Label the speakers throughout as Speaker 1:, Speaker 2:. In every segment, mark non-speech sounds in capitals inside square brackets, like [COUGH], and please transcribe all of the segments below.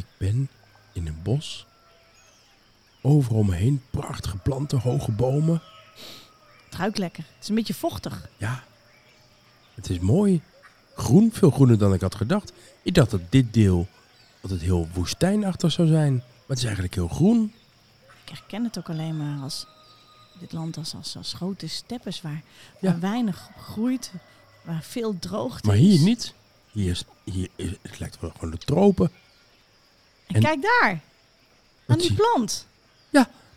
Speaker 1: Ik ben in een bos. Overal me heen prachtige planten, hoge bomen.
Speaker 2: Het ruikt lekker. Het is een beetje vochtig.
Speaker 1: Ja, het is mooi. Groen, veel groener dan ik had gedacht. Ik dacht dat dit deel dat het heel woestijnachtig zou zijn. Maar het is eigenlijk heel groen.
Speaker 2: Ik herken het ook alleen maar als dit land als, als, als grote steppes waar,
Speaker 1: Ja.
Speaker 2: weinig groeit, waar veel droogte
Speaker 1: Maar
Speaker 2: is.
Speaker 1: hier niet. Hier is, hier is, het lijkt wel gewoon de tropen.
Speaker 2: En, kijk daar, aan die plant.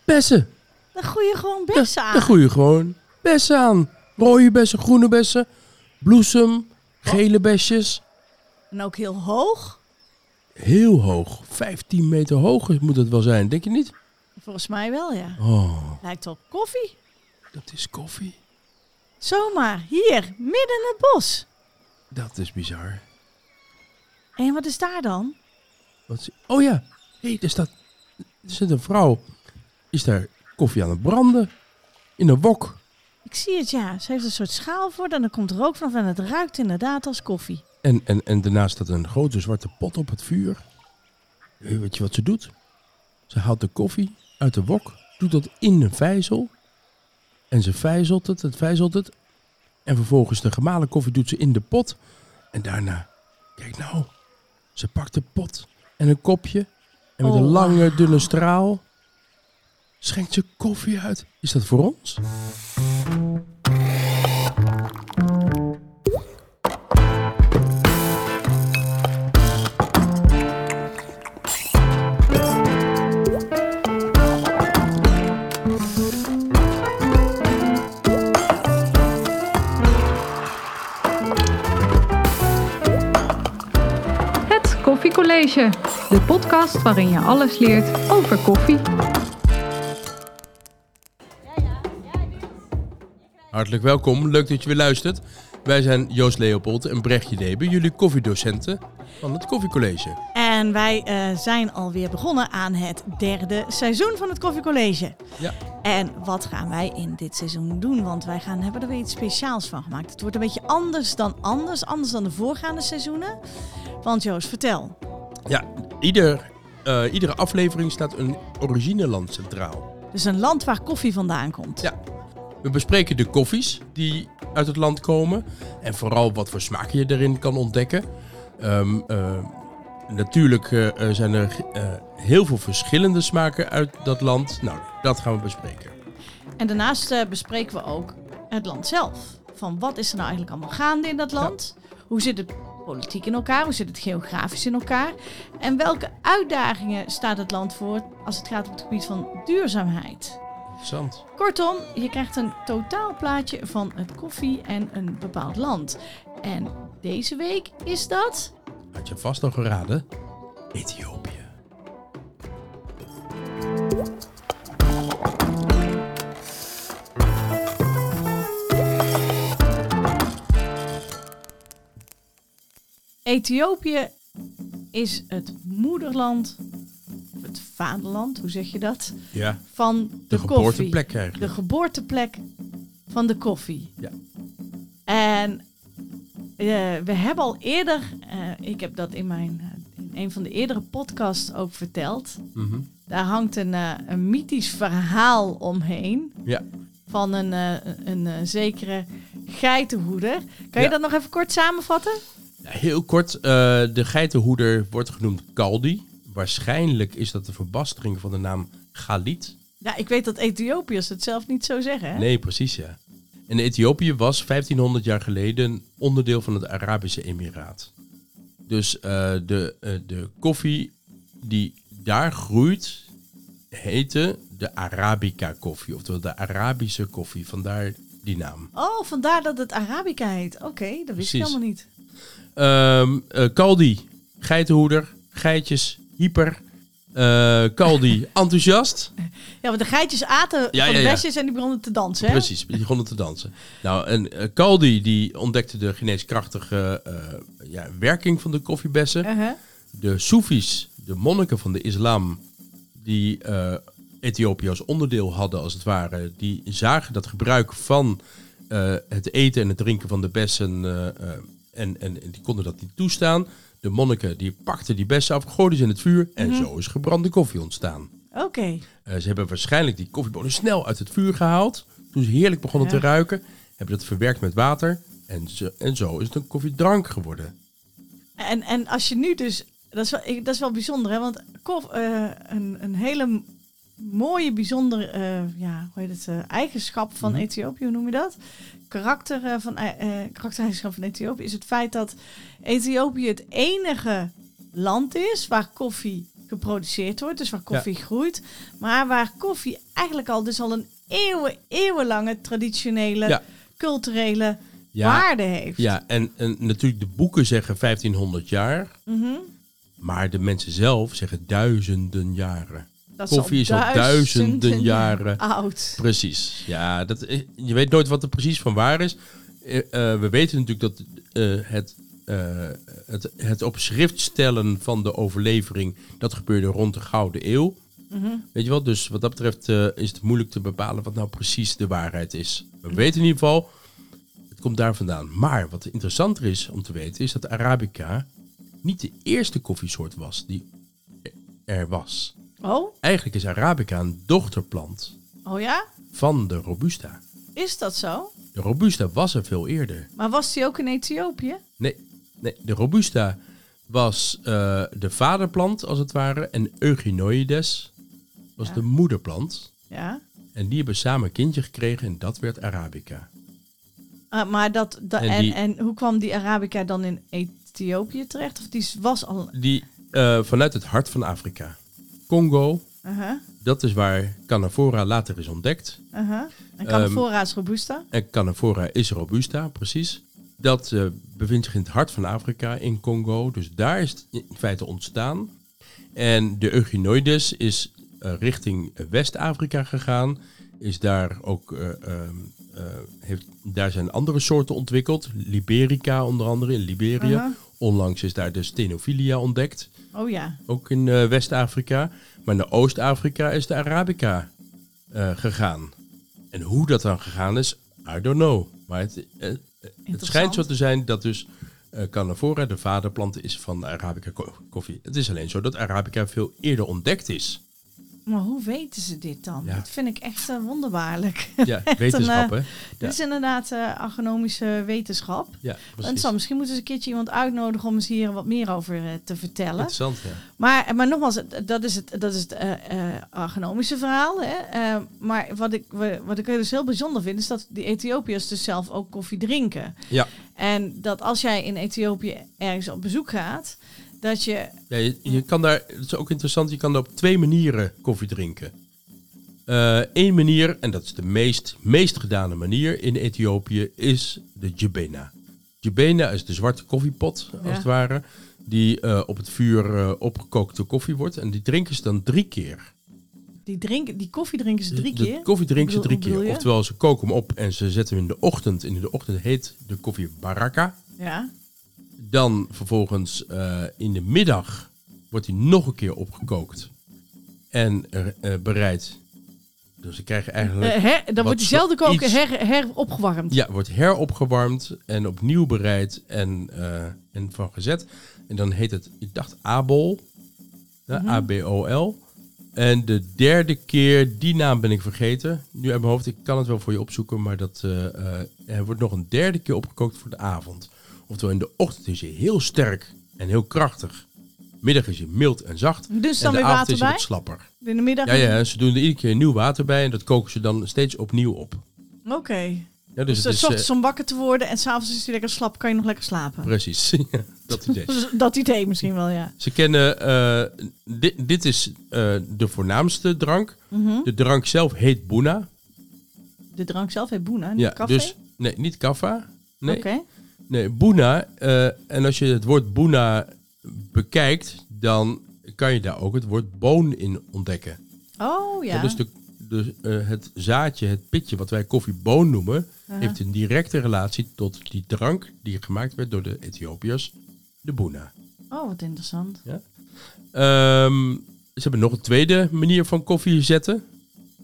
Speaker 1: Bessen.
Speaker 2: Daar groeien gewoon
Speaker 1: Ja,
Speaker 2: bessen aan.
Speaker 1: Daar groeien gewoon bessen aan. Rode bessen, groene bessen, bloesem, gele besjes.
Speaker 2: En ook heel hoog.
Speaker 1: Heel hoog. 15 meter hoog moet het wel zijn, denk je niet?
Speaker 2: Volgens mij wel, ja.
Speaker 1: Oh,
Speaker 2: Lijkt op koffie.
Speaker 1: dat is koffie.
Speaker 2: Zomaar, hier, midden in het bos.
Speaker 1: Dat is bizar.
Speaker 2: En wat is daar dan?
Speaker 1: Wat oh ja, hé, er staat... Er zit een vrouw. Is daar koffie aan het branden? In een wok.
Speaker 2: Ik zie het, ja. Ze heeft een soort schaal voor en dan komt rook vanaf en het ruikt inderdaad als koffie.
Speaker 1: En, en, en daarnaast staat een grote zwarte pot op het vuur. Weet je wat ze doet? Ze haalt de koffie uit de wok, doet dat in een vijzel. En ze vijzelt het, het vijzelt het. En vervolgens de gemalen koffie doet ze in de pot. En daarna, kijk nou, ze pakt de pot en een kopje. En met
Speaker 2: Oh,
Speaker 1: een lange,
Speaker 2: wauw.
Speaker 1: dunne straal schenkt ze koffie uit. Is dat voor ons?
Speaker 3: Het Koffiecollege, de podcast waarin je alles leert over koffie.
Speaker 1: Hartelijk welkom, leuk dat je weer luistert. Wij zijn Joost Leopold en Brechtje Debe, jullie koffiedocenten van het Koffiecollege.
Speaker 2: En wij eh, zijn alweer begonnen aan het derde seizoen van het Koffiecollege.
Speaker 1: Ja.
Speaker 2: En wat gaan wij in dit seizoen doen? Want wij gaan, hebben er weer iets speciaals van gemaakt. Het wordt een beetje anders dan anders, anders dan de voorgaande seizoenen. Want Joost, vertel.
Speaker 1: Ja, ieder, eh, iedere aflevering staat een origineland centraal.
Speaker 2: Dus een land waar koffie vandaan komt.
Speaker 1: Ja. We bespreken de koffies die uit het land komen en vooral wat voor smaken je erin kan ontdekken. Ehm, eh, natuurlijk eh, zijn er heel veel verschillende smaken uit dat land. Nou, dat gaan we bespreken.
Speaker 2: En daarnaast bespreken we ook het land zelf. Van wat is er nou eigenlijk allemaal gaande in dat land? Hoe zit het politiek in elkaar? Hoe zit het geografisch in elkaar? En welke uitdagingen staat het land voor als het gaat op het gebied van duurzaamheid?
Speaker 1: Interessant.
Speaker 2: Kortom, je krijgt een totaalplaatje van het koffie en een bepaald land. En deze week is dat...
Speaker 1: Had je vast al geraden? Ethiopië.
Speaker 2: Ethiopië is het moederland, het vaderland, hoe zeg je dat?
Speaker 1: Ja,
Speaker 2: Van de,
Speaker 1: de
Speaker 2: koffie.
Speaker 1: geboorteplek
Speaker 2: De geboorteplek van de koffie.
Speaker 1: Ja.
Speaker 2: En eh, we hebben al eerder, eh, ik heb dat in, mijn, eh, in een van de eerdere podcasts ook verteld.
Speaker 1: Mhm.
Speaker 2: Daar hangt een, een mythisch verhaal omheen
Speaker 1: Ja.
Speaker 2: van een, een, zekere geitenhoeder. Kan je dat nog even kort samenvatten?
Speaker 1: Ja, Heel kort, eh, de geitenhoeder wordt genoemd Kaldi. Waarschijnlijk is dat de verbastering van de naam Galit.
Speaker 2: Ja, ik weet dat Ethiopiërs het zelf niet zo zeggen. Hè?
Speaker 1: Nee, precies ja. En Ethiopië was 1500 jaar geleden onderdeel van het Arabische Emiraat. Dus eh, de, eh, de koffie die daar groeit, heette de Arabica koffie. Oftewel de Arabische koffie, vandaar die naam.
Speaker 2: Oh, vandaar dat het Arabica heet. Oké, dat wist ik helemaal niet.
Speaker 1: Eh, Kaldi, geitenhoeder, geitjes, hyper. Eh, Kaldi, [LAUGHS] enthousiast.
Speaker 2: Ja, want de geitjes aten
Speaker 1: Ja,
Speaker 2: van de
Speaker 1: ja, ja.
Speaker 2: besjes en die begonnen te dansen. Hè?
Speaker 1: Precies, die begonnen te dansen. Nou, en eh, Kaldi die ontdekte de geneeskrachtige ja, werking van de koffiebessen.
Speaker 2: Uh-huh.
Speaker 1: De Soefis, de monniken van de islam, die Ethiopië als onderdeel hadden als het ware, die zagen dat gebruik van het eten en het drinken van de bessen en, en, en die konden dat niet toestaan. de monniken die pakten die bessen af, gooiden ze in het vuur en
Speaker 2: Mhm.
Speaker 1: zo is gebrande koffie ontstaan.
Speaker 2: Oké.
Speaker 1: Eh, ze hebben waarschijnlijk die koffiebonen snel uit het vuur gehaald. Toen ze heerlijk begonnen
Speaker 2: Ja.
Speaker 1: te ruiken, hebben dat verwerkt met water. En, zo- en zo is het een koffiedrank geworden.
Speaker 2: En, en als je nu dus... Dat is wel, ik- dat is wel bijzonder, hè? Want kof, eh, een, een hele mooie, bijzondere eh, ja, hoe heet het, eigenschap van
Speaker 1: Mhm.
Speaker 2: Ethiopië, hoe noem je dat? Karakter eh, van, eh, eh, karaktereigenschap van Ethiopië is het feit dat Ethiopië het enige land is waar koffie geproduceerd wordt, dus waar koffie groeit, maar waar koffie eigenlijk al dus al een eeuwen, eeuwenlange traditionele,
Speaker 1: Ja.
Speaker 2: culturele
Speaker 1: Ja,
Speaker 2: waarde heeft.
Speaker 1: ja en, en natuurlijk de boeken zeggen 1500 jaar.
Speaker 2: Mhm.
Speaker 1: Maar de mensen zelf zeggen duizenden jaren.
Speaker 2: Dat
Speaker 1: Koffie is al duizenden [LAUGHS] jaren.
Speaker 2: oud.
Speaker 1: Precies. Ja, dat, is- je weet nooit wat er precies van waar is. Eh, eh, we weten natuurlijk dat eh, het, eh, het, het op schrift stellen van de overlevering... dat gebeurde rond de Gouden Eeuw.
Speaker 2: Mhm.
Speaker 1: Weet je wel? Dus wat dat betreft eh, is het moeilijk te bepalen wat nou precies de waarheid is. We weten in ieder geval, het komt daar vandaan. Maar wat interessanter is om te weten, is dat Arabica niet de eerste koffiesoort was die er was.
Speaker 2: Oh?
Speaker 1: Eigenlijk is Arabica een dochterplant
Speaker 2: Oh ja?
Speaker 1: van de Robusta.
Speaker 2: Is dat zo?
Speaker 1: De Robusta was er veel eerder.
Speaker 2: Maar was die ook in Ethiopië?
Speaker 1: Nee, nee de Robusta was eh, de vaderplant als het ware en Eugenoides was
Speaker 2: Ja.
Speaker 1: de moederplant.
Speaker 2: Ja.
Speaker 1: En die hebben samen een kindje gekregen en dat werd Arabica.
Speaker 2: Ah, maar dat,
Speaker 1: En
Speaker 2: en,
Speaker 1: die-
Speaker 2: en, hoe kwam die Arabica dan in Ethiopië terecht? Of die was al...
Speaker 1: Die eh, vanuit het hart van Afrika. Congo,
Speaker 2: Uh-huh,
Speaker 1: dat is waar Canavora later is ontdekt.
Speaker 2: uh-huh. En
Speaker 1: Ehm,
Speaker 2: Canafora is robusta?
Speaker 1: En Canavora is Robusta, precies. Dat eh, bevindt zich in het hart van Afrika, in Congo. Dus daar is het in feite ontstaan. En de Eugenoides is eh, richting West-Afrika gegaan. Is daar ook, eh, ehm, eh, heeft, daar zijn andere soorten ontwikkeld. Liberica onder andere in Liberia.
Speaker 2: Uh-huh.
Speaker 1: Onlangs is daar de Stenophilia ontdekt.
Speaker 2: Oh ja.
Speaker 1: Ook in eh, West-Afrika. Maar naar Oost-Afrika is de Arabica eh, gegaan. En hoe dat dan gegaan is, I don't know. Maar het, eh, het schijnt zo te zijn dat dus Canavora de vaderplant is van de Arabica ko- koffie. Het is alleen zo dat Arabica veel eerder ontdekt is.
Speaker 2: Maar hoe weten ze dit dan?
Speaker 1: Ja.
Speaker 2: Dat vind ik echt eh, wonderbaarlijk. [LAUGHS]
Speaker 1: Ja, wetenschap
Speaker 2: een,
Speaker 1: hè?
Speaker 2: Dit is inderdaad eh agronomische wetenschap.
Speaker 1: Ja,
Speaker 2: En
Speaker 1: precies.
Speaker 2: zal misschien moeten ze een keertje iemand uitnodigen om eens hier wat meer over eh, te vertellen.
Speaker 1: Interessant, ja.
Speaker 2: Maar, maar nogmaals, dat is het, dat is het eh, eh, agronomische verhaal. Hè? Eh, maar wat ik, wa- wat ik dus heel bijzonder vind, is dat die Ethiopiërs dus zelf ook koffie drinken.
Speaker 1: Ja.
Speaker 2: En dat als jij in Ethiopië ergens op bezoek gaat, dat je...
Speaker 1: Ja, je, je kan daar, het is ook interessant, je kan op twee manieren koffie drinken. Eén manier, en dat is de meest, meest gedane manier in Ethiopië, is de jebena. Jebena is de zwarte koffiepot, als
Speaker 2: Ja.
Speaker 1: het ware, die eh, op het vuur eh, opgekookte koffie wordt. En die drinken ze dan drie keer.
Speaker 2: Die, drinken, die koffie drinken ze drie
Speaker 1: De
Speaker 2: keer.
Speaker 1: koffie drinken ze drie keer. Oftewel, ze koken hem op en ze zetten hem in de ochtend. En in de ochtend heet de koffie baraka.
Speaker 2: Ja.
Speaker 1: Dan vervolgens eh, in de middag wordt hij nog een keer opgekookt. En eh, bereid. Dus ze krijgen eigenlijk...
Speaker 2: Her- dan wordt diezelfde koken
Speaker 1: iets-
Speaker 2: her, heropgewarmd.
Speaker 1: Ja, wordt heropgewarmd en opnieuw bereid en, en van gezet. En dan heet het, ik dacht Abol.
Speaker 2: Mhm.
Speaker 1: A-B-O-L. En de derde keer, die naam ben ik vergeten. Nu uit mijn hoofd, ik kan het wel voor je opzoeken. Maar dat er wordt nog een derde keer opgekookt voor de avond. Oftewel in de ochtend is hij heel sterk en heel krachtig. Middag is hij mild en zacht.
Speaker 2: Dus
Speaker 1: en
Speaker 2: dan
Speaker 1: de
Speaker 2: weer
Speaker 1: avond
Speaker 2: water
Speaker 1: is
Speaker 2: bij?
Speaker 1: wat slapper.
Speaker 2: In de middag?
Speaker 1: Ja, ja, ze doen er iedere keer nieuw water bij. En dat koken ze dan steeds opnieuw op.
Speaker 2: Oké.
Speaker 1: Ja,
Speaker 2: Dus,
Speaker 1: dus het is,
Speaker 2: s ochtends
Speaker 1: eh,
Speaker 2: om wakker te worden en s'avonds is hij lekker slap, kan je nog lekker slapen.
Speaker 1: precies. [LAUGHS] Ja, dat idee. [LAUGHS]
Speaker 2: Dus dat idee misschien wel, ja.
Speaker 1: Ze kennen, eh, dit, dit is eh, de voornaamste drank.
Speaker 2: Mhm.
Speaker 1: De drank zelf heet Boena.
Speaker 2: De drank zelf heet Boena, niet
Speaker 1: Ja,
Speaker 2: café?
Speaker 1: dus nee, niet kaffa. Nee,
Speaker 2: Oké.
Speaker 1: Nee Boena. eh, en als je het woord Boena bekijkt, dan kan je daar ook het woord boon in ontdekken.
Speaker 2: Oh ja.
Speaker 1: Ja, dus de, de, eh, het zaadje, het pitje, wat wij koffieboon noemen, heeft een directe relatie tot die drank die gemaakt werd door de Ethiopiërs, de Boena.
Speaker 2: Oh, wat interessant.
Speaker 1: Ehm, ze hebben nog een tweede manier van koffie zetten.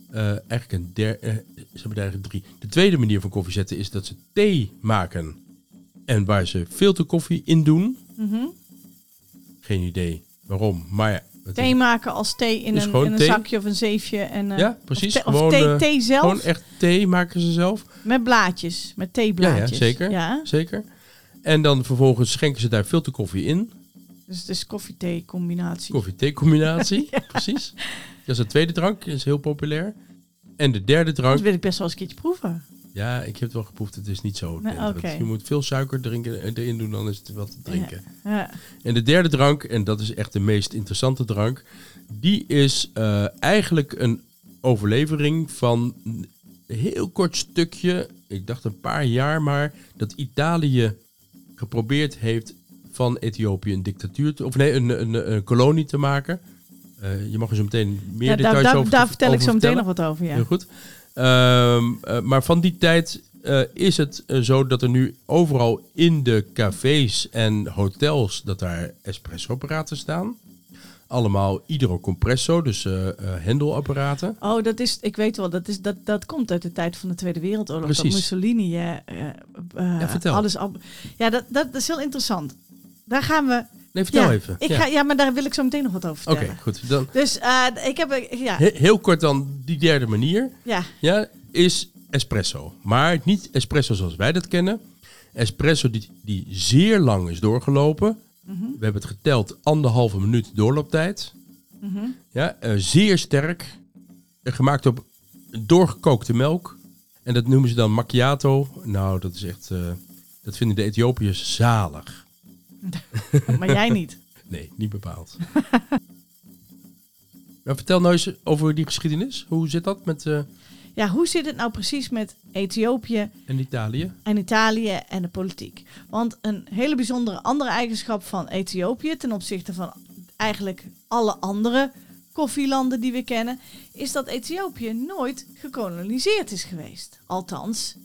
Speaker 1: Eh, eigenlijk een der, eh, ze hebben er eigenlijk drie. De tweede manier van koffie zetten is dat ze thee maken. En waar ze filterkoffie in doen.
Speaker 2: Mhm.
Speaker 1: Geen idee waarom. Maar
Speaker 2: Thee maken als thee in
Speaker 1: Dus
Speaker 2: een, in een zakje of een zeefje. En, eh,
Speaker 1: Ja, precies.
Speaker 2: Of,
Speaker 1: Gewoon,
Speaker 2: thee,
Speaker 1: eh,
Speaker 2: thee zelf
Speaker 1: gewoon echt thee maken ze zelf.
Speaker 2: met blaadjes. Met theeblaadjes.
Speaker 1: ja, zeker.
Speaker 2: Ja,
Speaker 1: Zeker. En dan vervolgens schenken ze daar filterkoffie in.
Speaker 2: dus het is koffie-thee combinatie.
Speaker 1: Koffie-thee combinatie. [LAUGHS] Precies. Dat is de tweede drank. is heel populair. En de derde
Speaker 2: Dat
Speaker 1: drank.
Speaker 2: wil ik best wel eens een keertje proeven.
Speaker 1: Ja, ik heb het wel geproefd. Het is niet zo.
Speaker 2: Nee.
Speaker 1: Je moet veel suiker drinken, erin doen, dan is het wel te drinken.
Speaker 2: Ja.
Speaker 1: En de derde drank, en dat is echt de meest interessante drank, die is eh, eigenlijk een overlevering van een heel kort stukje, ik dacht een paar jaar maar, dat Italië geprobeerd heeft van Ethiopië een dictatuur, te, of nee, een, een, een kolonie te maken. Eh, je mag er zo meteen meer
Speaker 2: Ja,
Speaker 1: details
Speaker 2: daar, daar,
Speaker 1: over
Speaker 2: daar vertel ik
Speaker 1: over
Speaker 2: zo meteen nog wat over. Ja.
Speaker 1: Heel goed. Ehm, eh, maar van die tijd eh, is het eh, zo dat er nu overal in de cafés en hotels dat daar espresso-apparaten staan. Allemaal hydrocompresso, dus eh eh, hendelapparaten.
Speaker 2: Oh, dat is, ik weet wel, dat, is, dat, dat komt uit de tijd van de Tweede Wereldoorlog. Dat
Speaker 1: Precies.
Speaker 2: Mussolini eh, eh,
Speaker 1: Ja, vertel.
Speaker 2: alles ab- Ja, dat, dat, is heel interessant. Daar gaan we.
Speaker 1: Nee, vertel
Speaker 2: ja,
Speaker 1: even.
Speaker 2: Ik
Speaker 1: ja.
Speaker 2: Ga, ja, maar daar wil ik zo meteen nog wat over
Speaker 1: Oké,
Speaker 2: vertellen.
Speaker 1: goed. Dan,
Speaker 2: Dus eh, ik heb. eh, Ja,
Speaker 1: he- heel kort dan, die derde manier
Speaker 2: ja,
Speaker 1: ja, is espresso. Maar niet espresso zoals wij dat kennen. Espresso die, die zeer lang is doorgelopen.
Speaker 2: Mhm.
Speaker 1: We hebben het geteld, anderhalve minuut doorlooptijd.
Speaker 2: mhm.
Speaker 1: Ja, eh, zeer sterk. Gemaakt op doorgekookte melk. En dat noemen ze dan macchiato. Nou, dat is echt... dat vinden de Ethiopiërs zalig. [LAUGHS]
Speaker 2: maar jij niet.
Speaker 1: Nee, niet bepaald. [LAUGHS] maar vertel nou eens over die geschiedenis. Hoe zit dat met eh
Speaker 2: Ja, hoe zit het nou precies met Ethiopië
Speaker 1: en Italië?
Speaker 2: en Italië en de politiek? Want een hele bijzondere andere eigenschap van Ethiopië ten opzichte van eigenlijk alle andere koffielanden die we kennen, is dat Ethiopië nooit gekoloniseerd is geweest. Althans,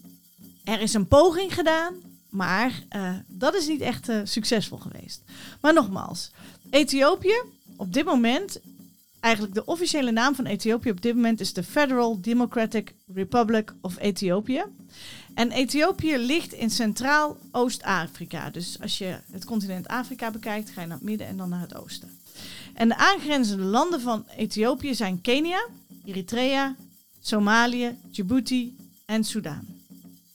Speaker 2: er is een poging gedaan, maar eh, dat is niet echt eh, succesvol geweest. Maar nogmaals, Ethiopië op dit moment, eigenlijk de officiële naam van Ethiopië op dit moment is de Federal Democratic Republic of Ethiopië. En Ethiopië ligt in Centraal-Oost-Afrika. Dus als je het continent Afrika bekijkt, ga je naar het midden en dan naar het oosten. En de aangrenzende landen van Ethiopië zijn Kenia, Eritrea, Somalië, Djibouti en Soudaan.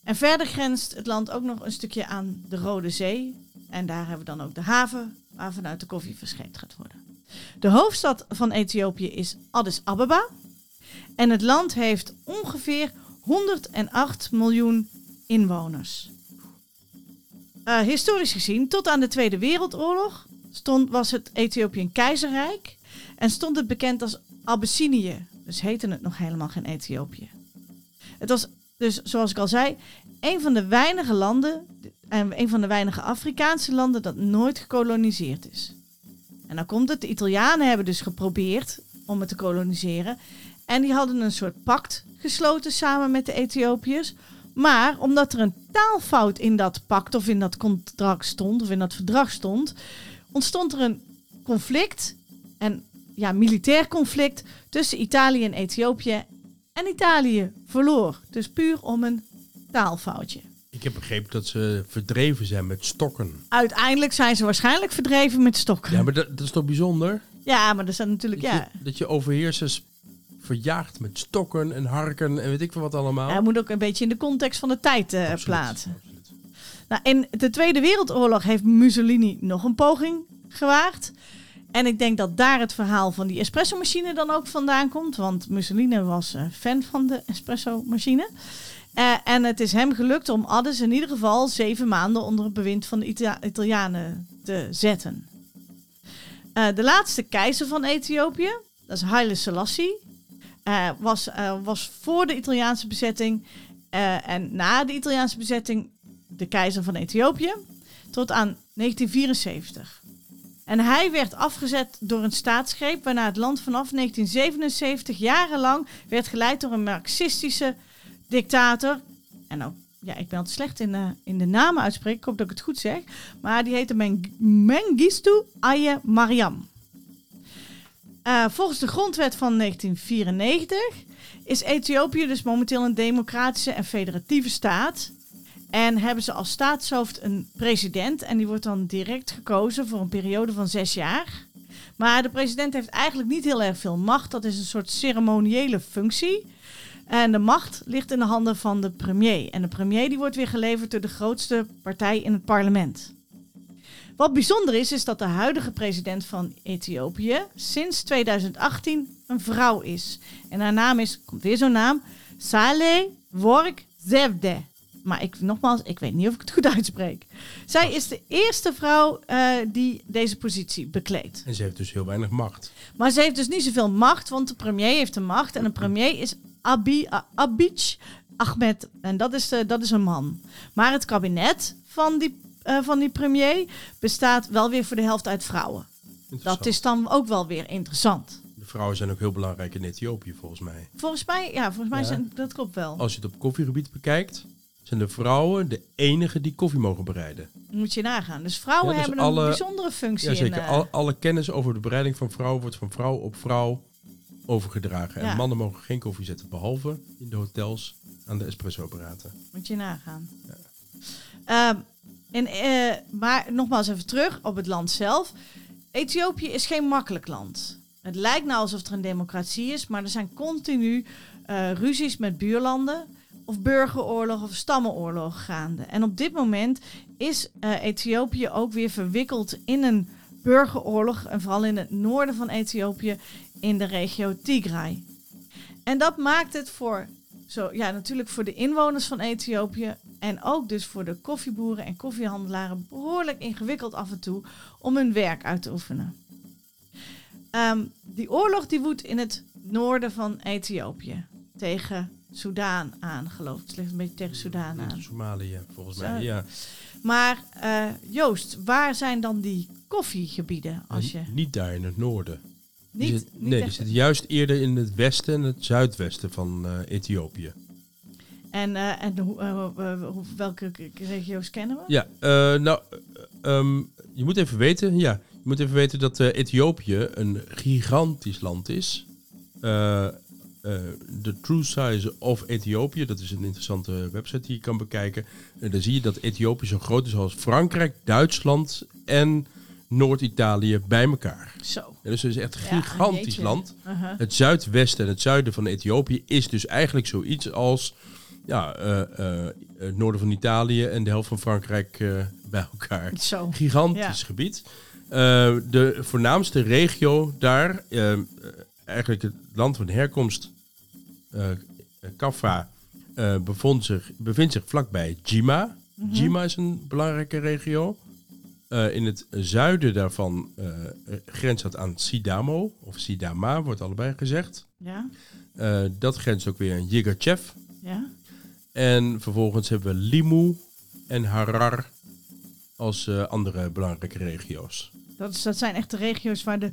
Speaker 2: En verder grenst het land ook nog een stukje aan de Rode Zee. En daar hebben we dan ook de haven waar vanuit de koffie verscheept gaat worden. De hoofdstad van Ethiopië is Addis Ababa. En het land heeft ongeveer 108 miljoen inwoners. Eh, historisch gezien, tot aan de Tweede Wereldoorlog stond, was het Ethiopië een keizerrijk. En stond het bekend als Abyssinië. Dus heette het nog helemaal geen Ethiopië. Het was dus, zoals ik al zei, een van de weinige landen, en een van de weinige Afrikaanse landen dat nooit gekoloniseerd is. En dan komt het, de Italianen hebben dus geprobeerd om het te koloniseren. En die hadden een soort pact gesloten samen met de Ethiopiërs. Maar omdat er een taalfout in dat pact of in dat contract stond, of in dat verdrag stond, ontstond er een conflict, en ja, militair conflict tussen Italië en Ethiopië. En Italië verloor. Dus puur om een taalfoutje.
Speaker 1: Ik heb begrepen dat ze verdreven zijn met stokken.
Speaker 2: Uiteindelijk zijn ze waarschijnlijk verdreven met stokken.
Speaker 1: Ja, maar dat, dat is toch bijzonder?
Speaker 2: Ja, maar dat is natuurlijk,
Speaker 1: Dat,
Speaker 2: ja.
Speaker 1: je, dat je overheersers verjaagt met stokken en harken en weet ik veel wat allemaal.
Speaker 2: Hij moet ook een beetje in de context van de tijd eh,
Speaker 1: Absoluut,
Speaker 2: plaatsen.
Speaker 1: absoluut.
Speaker 2: Nou, in de Tweede Wereldoorlog heeft Mussolini nog een poging gewaagd. En ik denk dat daar het verhaal van die espresso-machine dan ook vandaan komt. Want Mussolini was eh, fan van de espresso-machine. Eh, en het is hem gelukt om Addis in ieder geval zeven maanden onder het bewind van de Ita- Italianen te zetten. Eh, de laatste keizer van Ethiopië, dat is Haile Selassie, was, was voor de Italiaanse bezetting en na de Italiaanse bezetting de keizer van Ethiopië tot aan 1974. En hij werd afgezet door een staatsgreep waarna het land vanaf 1977 jarenlang werd geleid door een marxistische dictator. En nou, ja, ik ben altijd slecht in, de in de namen uitspreken, ik hoop dat ik het goed zeg. Maar die heette Meng Mengistu Aye Mariam. Eh, volgens de grondwet van 1994 is Ethiopië dus momenteel een democratische en federatieve staat. En hebben ze als staatshoofd een president. En die wordt dan direct gekozen voor een periode van zes jaar. Maar de president heeft eigenlijk niet heel erg veel macht. Dat is een soort ceremoniële functie. En de macht ligt in de handen van de premier. En de premier die wordt weer geleverd door de grootste partij in het parlement. Wat bijzonder is, is dat de huidige president van Ethiopië sinds 2018 een vrouw is. En haar naam is, komt weer zo'n naam, Saleh Work Zewde. Maar ik, nogmaals, ik weet niet of ik het goed uitspreek. Zij is de eerste vrouw eh, die deze positie bekleedt.
Speaker 1: En ze heeft dus heel weinig macht.
Speaker 2: Maar ze heeft dus niet zoveel macht, want de premier heeft de macht. En de premier is Abi, A- Abiy Ahmed. En dat is, eh, dat is een man. Maar het kabinet van die, eh, van die premier bestaat wel weer voor de helft uit vrouwen. Dat is dan ook wel weer interessant.
Speaker 1: De vrouwen zijn ook heel belangrijk in Ethiopië, volgens mij.
Speaker 2: Volgens mij, ja, volgens mij
Speaker 1: Ja.
Speaker 2: zijn, dat klopt wel.
Speaker 1: Als je het op koffiegebied bekijkt, zijn de vrouwen de enige die koffie mogen bereiden.
Speaker 2: Moet je nagaan. Dus vrouwen
Speaker 1: Ja, dus
Speaker 2: hebben
Speaker 1: alle-
Speaker 2: een bijzondere functie.
Speaker 1: Jazeker,
Speaker 2: in, eh,
Speaker 1: al, alle kennis over de bereiding van vrouwen wordt van vrouw op vrouw overgedragen.
Speaker 2: Ja.
Speaker 1: En mannen mogen geen koffie zetten, behalve in de hotels aan de espresso-apparaten.
Speaker 2: Moet je nagaan. Ehm, en, eh, maar nogmaals even terug op het land zelf. Ethiopië is geen makkelijk land. Het lijkt nou alsof er een democratie is, maar er zijn continu eh, ruzies met buurlanden. Of burgeroorlog of stammenoorlog gaande. En op dit moment is eh, Ethiopië ook weer verwikkeld in een burgeroorlog. En vooral in het noorden van Ethiopië, in de regio Tigray. En dat maakt het voor zo, ja, natuurlijk voor de inwoners van Ethiopië en ook dus voor de koffieboeren en koffiehandelaren behoorlijk ingewikkeld af en toe om hun werk uit te oefenen. Ehm, die oorlog die woedt in het noorden van Ethiopië tegen Soudaan aan, geloof ik. Het ligt een beetje tegen Soudaan aan.
Speaker 1: Somalië, volgens
Speaker 2: Zo.
Speaker 1: mij. Ja.
Speaker 2: Maar eh, Joost, waar zijn dan die koffiegebieden? Als je
Speaker 1: Niet daar in het noorden. Die
Speaker 2: niet,
Speaker 1: zit-
Speaker 2: niet
Speaker 1: nee, die zitten juist eerder in het westen en het zuidwesten van eh, Ethiopië.
Speaker 2: En, eh, en hoe, welke regio's kennen we?
Speaker 1: Ja, nou, eh, ehm, je moet even weten, ja, je moet even weten dat Ethiopië een gigantisch land is. Eh, eh, De True Size of Ethiopië, dat is een interessante website die je kan bekijken. En dan zie je dat Ethiopië zo groot is als Frankrijk, Duitsland en Noord-Italië bij elkaar.
Speaker 2: Zo.
Speaker 1: Ja, dus het is echt een
Speaker 2: Ja,
Speaker 1: gigantisch land.
Speaker 2: Uh-huh.
Speaker 1: Het zuidwesten en het zuiden van Ethiopië is dus eigenlijk zoiets als ja, eh, eh, het noorden van Italië en de helft van Frankrijk eh, bij elkaar.
Speaker 2: Zo.
Speaker 1: Gigantisch
Speaker 2: Ja.
Speaker 1: gebied. Eh, de voornaamste regio daar, eh, eh, eigenlijk het land van herkomst, eh Kaffa, eh, bevond zich, bevindt zich vlakbij Jima.
Speaker 2: Mhm.
Speaker 1: Jima is een belangrijke regio. Eh, in het zuiden daarvan eh grenst dat aan Sidamo, of Sidama wordt allebei gezegd.
Speaker 2: Ja,
Speaker 1: Eh, dat grenst ook weer aan Yigachev.
Speaker 2: ja.
Speaker 1: En vervolgens hebben we Limu en Harar als eh, andere belangrijke regio's.
Speaker 2: Dat, is, dat zijn echt de regio's waar de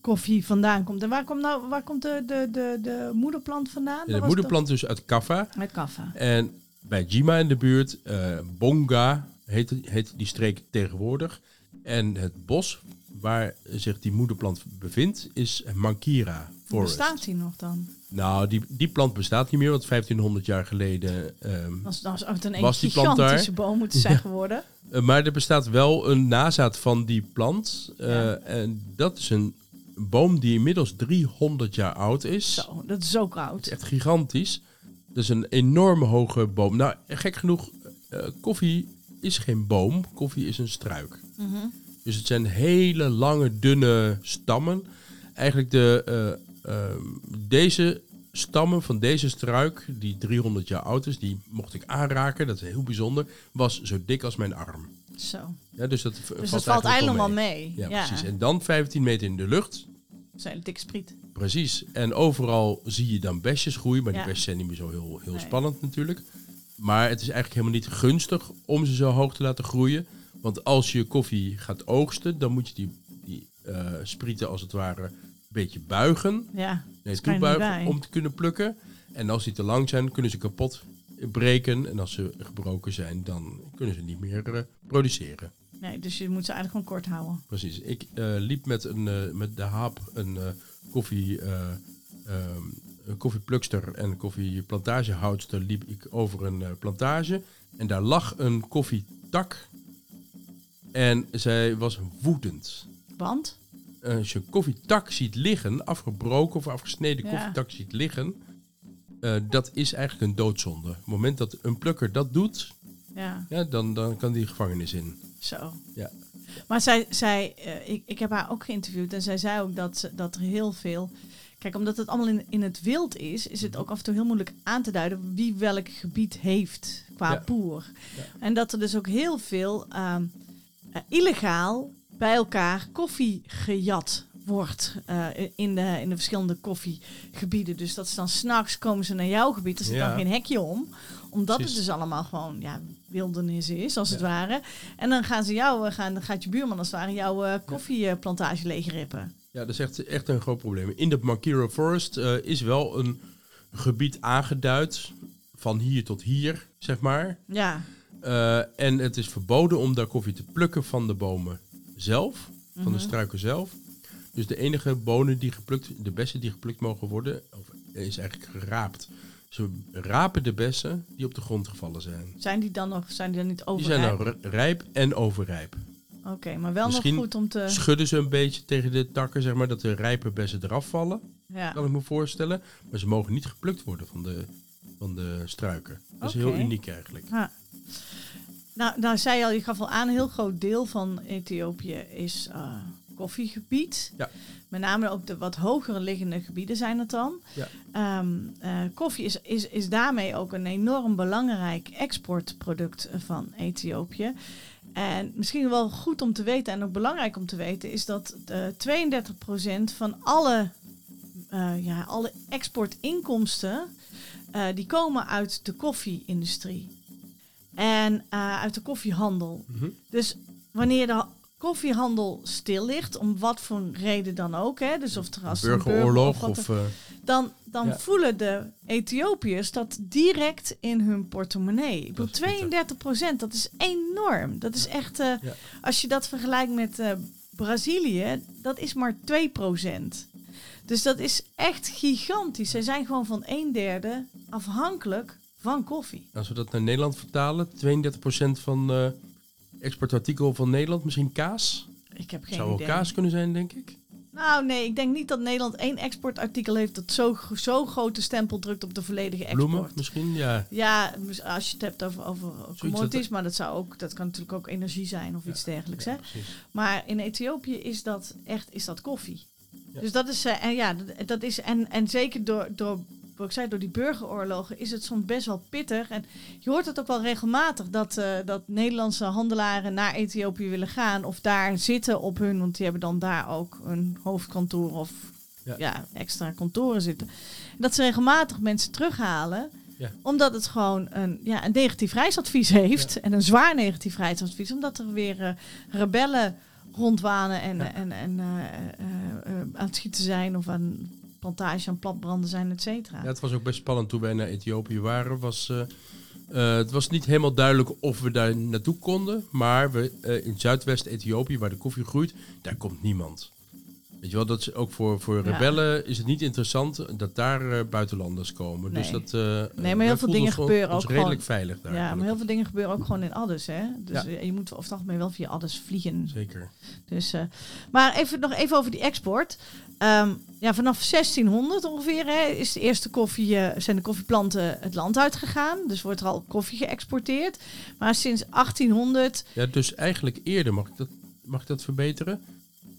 Speaker 2: koffie vandaan komt. En waar komt, nou, waar komt de, de, de, de moederplant vandaan?
Speaker 1: De
Speaker 2: was
Speaker 1: moederplant dus uit Kaffa.
Speaker 2: Met kaffa.
Speaker 1: En bij Jima in de buurt, eh, Bonga heet, heet die streek tegenwoordig. En het bos waar zich die moederplant bevindt is Mankira Forest.
Speaker 2: Bestaat die nog dan?
Speaker 1: Nou, die, die plant bestaat niet meer, want 1500 jaar geleden.
Speaker 2: Dat was ook een
Speaker 1: Was die plant daar?
Speaker 2: boom moeten zijn geworden.
Speaker 1: eh, maar er bestaat wel een nazaat van die plant. eh,
Speaker 2: Ja.
Speaker 1: En dat is een boom die inmiddels 300 jaar oud is.
Speaker 2: Zo, dat is koud.
Speaker 1: is echt gigantisch. Dat is een enorme hoge boom. Nou, gek genoeg, eh, koffie is geen boom. Koffie is een struik.
Speaker 2: Mhm.
Speaker 1: Dus het zijn hele lange, dunne stammen. Eigenlijk de, ehm, deze stammen van deze struik, die 300 jaar oud is, die mocht ik aanraken. Dat is heel bijzonder. Was zo dik als mijn arm.
Speaker 2: Zo.
Speaker 1: Ja, dus dat,
Speaker 2: Dus dat valt eigenlijk wel mee.
Speaker 1: Ja,
Speaker 2: Ja,
Speaker 1: precies. En dan 15 meter in de lucht.
Speaker 2: Dat zijn een dikke spriet.
Speaker 1: Precies. En overal zie je dan besjes groeien. Maar
Speaker 2: Ja.
Speaker 1: die besjes zijn niet meer zo heel, heel
Speaker 2: Nee.
Speaker 1: spannend natuurlijk. Maar het is eigenlijk helemaal niet gunstig om ze zo hoog te laten groeien. Want als je koffie gaat oogsten, dan moet je die, die eh, sprieten als het ware een beetje buigen.
Speaker 2: Ja,
Speaker 1: Nee, toebuigen om te kunnen plukken. En als die te lang zijn, kunnen ze kapot breken. En als ze gebroken zijn, dan kunnen ze niet meer eh, produceren.
Speaker 2: Nee, dus je moet ze eigenlijk gewoon kort houden.
Speaker 1: Precies. Ik eh, liep met, een, eh, met de haap een eh, koffie, eh, ehm, koffieplukster en een koffieplantagehoudster liep ik over een plantage. En daar lag een koffietak. En zij was woedend.
Speaker 2: Want?
Speaker 1: Als je een koffietak ziet liggen, afgebroken of afgesneden
Speaker 2: Ja.
Speaker 1: koffietak ziet liggen, dat is eigenlijk een doodzonde. Op het moment dat een plukker dat doet,
Speaker 2: Ja,
Speaker 1: ja, dan, dan kan die gevangenis in.
Speaker 2: zo.
Speaker 1: Ja.
Speaker 2: Maar zij, zij eh, ik, ik heb haar ook geïnterviewd en zij zei ook dat, ze- dat er heel veel... Kijk, omdat het allemaal in, in het wild is, is het ook af en toe heel moeilijk aan te duiden wie welk gebied heeft qua
Speaker 1: Ja.
Speaker 2: boer.
Speaker 1: Ja.
Speaker 2: En dat er dus ook heel veel ehm, eh, illegaal bij elkaar koffie gejat wordt eh, in, de, in de verschillende koffiegebieden. Dus dat ze dan s'nachts komen ze naar jouw gebied, er zit
Speaker 1: Ja.
Speaker 2: dan geen hekje om. Omdat
Speaker 1: Precies.
Speaker 2: het dus allemaal gewoon ja, wildernis is, als het ware. En dan gaan ze jou, eh, gaan, dan gaat je buurman als het ware jouw eh, koffieplantage leegrippen.
Speaker 1: Ja, dat is echt, echt een groot probleem. In de Makiro Forest eh, is wel een gebied aangeduid van hier tot hier, zeg maar.
Speaker 2: Ja,
Speaker 1: en het is verboden om daar koffie te plukken van de bomen zelf, van de
Speaker 2: Mhm.
Speaker 1: struiken zelf. Dus de enige bonen die geplukt, de bessen die geplukt mogen worden, of, is eigenlijk geraapt. Ze rapen de bessen die op de grond gevallen zijn.
Speaker 2: zijn die dan nog, zijn die dan niet
Speaker 1: Die zijn
Speaker 2: overrijp?
Speaker 1: nou r- rijp en overrijp.
Speaker 2: Oké, maar wel
Speaker 1: Misschien
Speaker 2: nog goed om te...
Speaker 1: Schudden ze een beetje tegen de takken, zeg maar, dat de rijpe bessen eraf vallen.
Speaker 2: Ja.
Speaker 1: kan ik me voorstellen. Maar ze mogen niet geplukt worden van de, van de struiken. Dat is heel uniek eigenlijk.
Speaker 2: Ja. Nou, nou zei je al, je gaf al aan, een heel groot deel van Ethiopië is eh, koffiegebied.
Speaker 1: Ja.
Speaker 2: Met name ook de wat hogere liggende gebieden zijn het dan.
Speaker 1: Ja.
Speaker 2: Ehm, eh, koffie is, is, is daarmee ook een enorm belangrijk exportproduct van Ethiopië. En misschien wel goed om te weten en ook belangrijk om te weten is dat de 32% van alle, eh, ja, alle exportinkomsten eh, die komen uit de koffie-industrie. En eh, uit de koffiehandel.
Speaker 1: Mhm.
Speaker 2: Dus wanneer de koffiehandel stil ligt, om wat voor reden dan ook, hè, dus of er als er een burger-
Speaker 1: Burgeroorlog of... eh,
Speaker 2: dan, dan
Speaker 1: Ja.
Speaker 2: voelen de Ethiopiërs dat direct in hun portemonnee. Ik bedoel,
Speaker 1: Dat is pittig.
Speaker 2: 32 procent, dat is enorm. Dat is echt, eh,
Speaker 1: Ja.
Speaker 2: als je dat vergelijkt met eh, Brazilië, dat is maar 2 procent. Dus dat is echt gigantisch. Zij zijn gewoon van een derde afhankelijk van koffie.
Speaker 1: als we dat naar Nederland vertalen, 32% van eh exportartikel van Nederland, misschien kaas.
Speaker 2: Ik heb geen
Speaker 1: Zou wel
Speaker 2: idee.
Speaker 1: kaas kunnen zijn, denk ik.
Speaker 2: Nou nee, ik denk niet dat Nederland één exportartikel heeft dat zo, zo grote stempel drukt op de volledige export.
Speaker 1: Bloemen misschien, ja.
Speaker 2: Ja, als je het hebt over, over commodities,
Speaker 1: dat-
Speaker 2: maar dat, zou ook, dat kan natuurlijk ook energie zijn of iets dergelijks.
Speaker 1: ja
Speaker 2: Hè?
Speaker 1: precies.
Speaker 2: Maar in Ethiopië is dat echt is dat koffie.
Speaker 1: Ja.
Speaker 2: Dus dat is, eh, en ja, dat, is, en, en zeker door, door, ik zei, door die burgeroorlogen is het soms best wel pittig. En je hoort het ook wel regelmatig dat, eh, dat Nederlandse handelaren naar Ethiopië willen gaan of daar zitten op hun, want die hebben dan daar ook een hoofdkantoor of
Speaker 1: Ja.
Speaker 2: ja. extra kantoren zitten. Dat ze regelmatig mensen terughalen
Speaker 1: Ja.
Speaker 2: omdat het gewoon een, ja, een negatief reisadvies heeft. En een zwaar negatief reisadvies. Omdat er weer eh, rebellen rondwanen en,
Speaker 1: Ja.
Speaker 2: en, en eh, aan het schieten zijn. Of aan plantage aan platbranden zijn, et cetera.
Speaker 1: Ja, het was ook best spannend toen wij naar Ethiopië waren. Was, eh, eh, het was niet helemaal duidelijk of we daar naartoe konden. Maar we, eh, in Zuidwest-Ethiopië, waar de koffie groeit, daar komt niemand. Weet je wel, dat is ook voor, voor
Speaker 2: Ja.
Speaker 1: rebellen is het niet interessant dat daar eh, buitenlanders komen. Dus
Speaker 2: Nee.
Speaker 1: dat, eh,
Speaker 2: maar
Speaker 1: wij
Speaker 2: heel veel dingen gebeuren ook
Speaker 1: redelijk
Speaker 2: gewoon-
Speaker 1: veilig daar.
Speaker 2: ja, maar heel veel dingen gebeuren ook gewoon in Addis. Hè? Dus
Speaker 1: Ja.
Speaker 2: eh, je moet over het algemeen wel via Addis vliegen.
Speaker 1: Zeker.
Speaker 2: Dus, eh, maar even, nog even over die export. Ehm, ja, vanaf 1600 ongeveer hè, is de eerste koffie, eh, zijn de koffieplanten het land uitgegaan. Dus wordt er al koffie geëxporteerd. Maar sinds 1800...
Speaker 1: Ja, dus eigenlijk eerder, mag ik dat, mag ik dat verbeteren?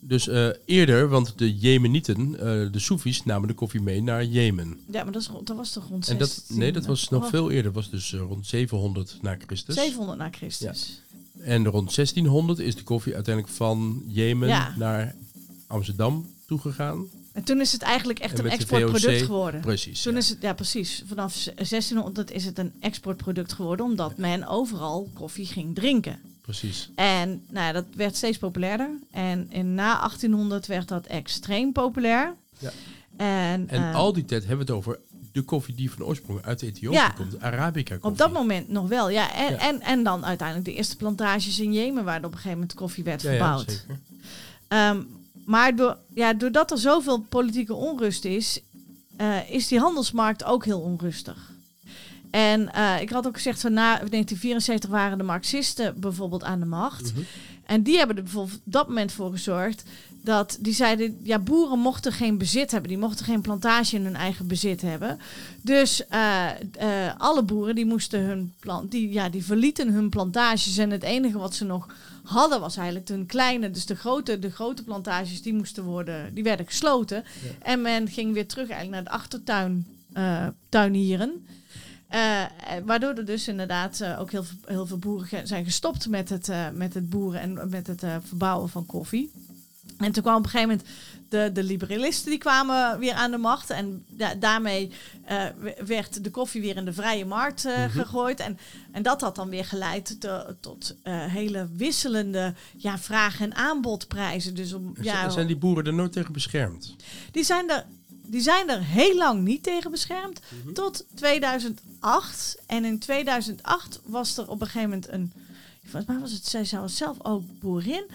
Speaker 1: Dus eh, eerder, want de Jemenieten, eh, de Soefies, namen de koffie mee naar Jemen.
Speaker 2: Ja, maar dat, is, dat was toch rond
Speaker 1: En dat,
Speaker 2: 16,
Speaker 1: nee, dat was nog
Speaker 2: oh,
Speaker 1: veel eerder. Dat was dus eh, rond 700 na Christus.
Speaker 2: 700 na Christus.
Speaker 1: En rond 1600 is de koffie uiteindelijk van Jemen
Speaker 2: Ja.
Speaker 1: naar Amsterdam toegegaan.
Speaker 2: En toen is het eigenlijk echt
Speaker 1: En
Speaker 2: een exportproduct geworden.
Speaker 1: Precies.
Speaker 2: Toen
Speaker 1: ja.
Speaker 2: is het, ja precies, vanaf 1600 is het een exportproduct geworden, omdat men overal koffie ging drinken.
Speaker 1: Precies.
Speaker 2: En nou, ja, dat werd steeds populairder. En in, na 1800 werd dat extreem populair.
Speaker 1: Ja.
Speaker 2: En,
Speaker 1: En
Speaker 2: eh,
Speaker 1: al die tijd hebben we het over de koffie die van oorsprong uit Ethiopië
Speaker 2: Ja.
Speaker 1: komt. Arabica koffie.
Speaker 2: op dat moment nog wel. Ja, en,
Speaker 1: Ja.
Speaker 2: En, en dan uiteindelijk de eerste plantages in Jemen, waar op een gegeven moment koffie werd
Speaker 1: ja, ja,
Speaker 2: verbouwd.
Speaker 1: zeker.
Speaker 2: Ehm, maar door, ja, doordat er zoveel politieke onrust is, eh, is die handelsmarkt ook heel onrustig. En eh, ik had ook gezegd van na 1974 waren de Marxisten bijvoorbeeld aan de macht.
Speaker 1: Mhm.
Speaker 2: En die hebben er bijvoorbeeld op dat moment voor gezorgd dat die zeiden, ja, boeren mochten geen bezit hebben. Die mochten geen plantage in hun eigen bezit hebben. Dus eh, eh, alle boeren die moesten hun plant, die, ja, die verlieten hun plantages. En het enige wat ze nog hadden was eigenlijk hun kleine, dus de grote, de grote plantages, die moesten worden, die werden gesloten. En men ging weer terug eigenlijk naar de achtertuin tuinieren. Eh, eh, waardoor er dus inderdaad eh, ook heel, veel- heel veel boeren zijn gestopt met het, met het boeren en met het verbouwen van koffie. En toen kwam op een gegeven moment de, de liberalisten die kwamen weer aan de macht. En da- daarmee werd de koffie weer in de vrije markt
Speaker 1: Mhm.
Speaker 2: gegooid. En, en dat had dan weer geleid te- tot hele wisselende ja, vraag- en aanbodprijzen. Dus om, ja,
Speaker 1: Zijn die boeren er nooit tegen beschermd?
Speaker 2: die zijn er, die zijn er heel lang niet tegen beschermd.
Speaker 1: Mhm.
Speaker 2: Tot 2008. En in 2008 was er op een gegeven moment een. Volgens mij was het. Zij zou zelf ook boerin.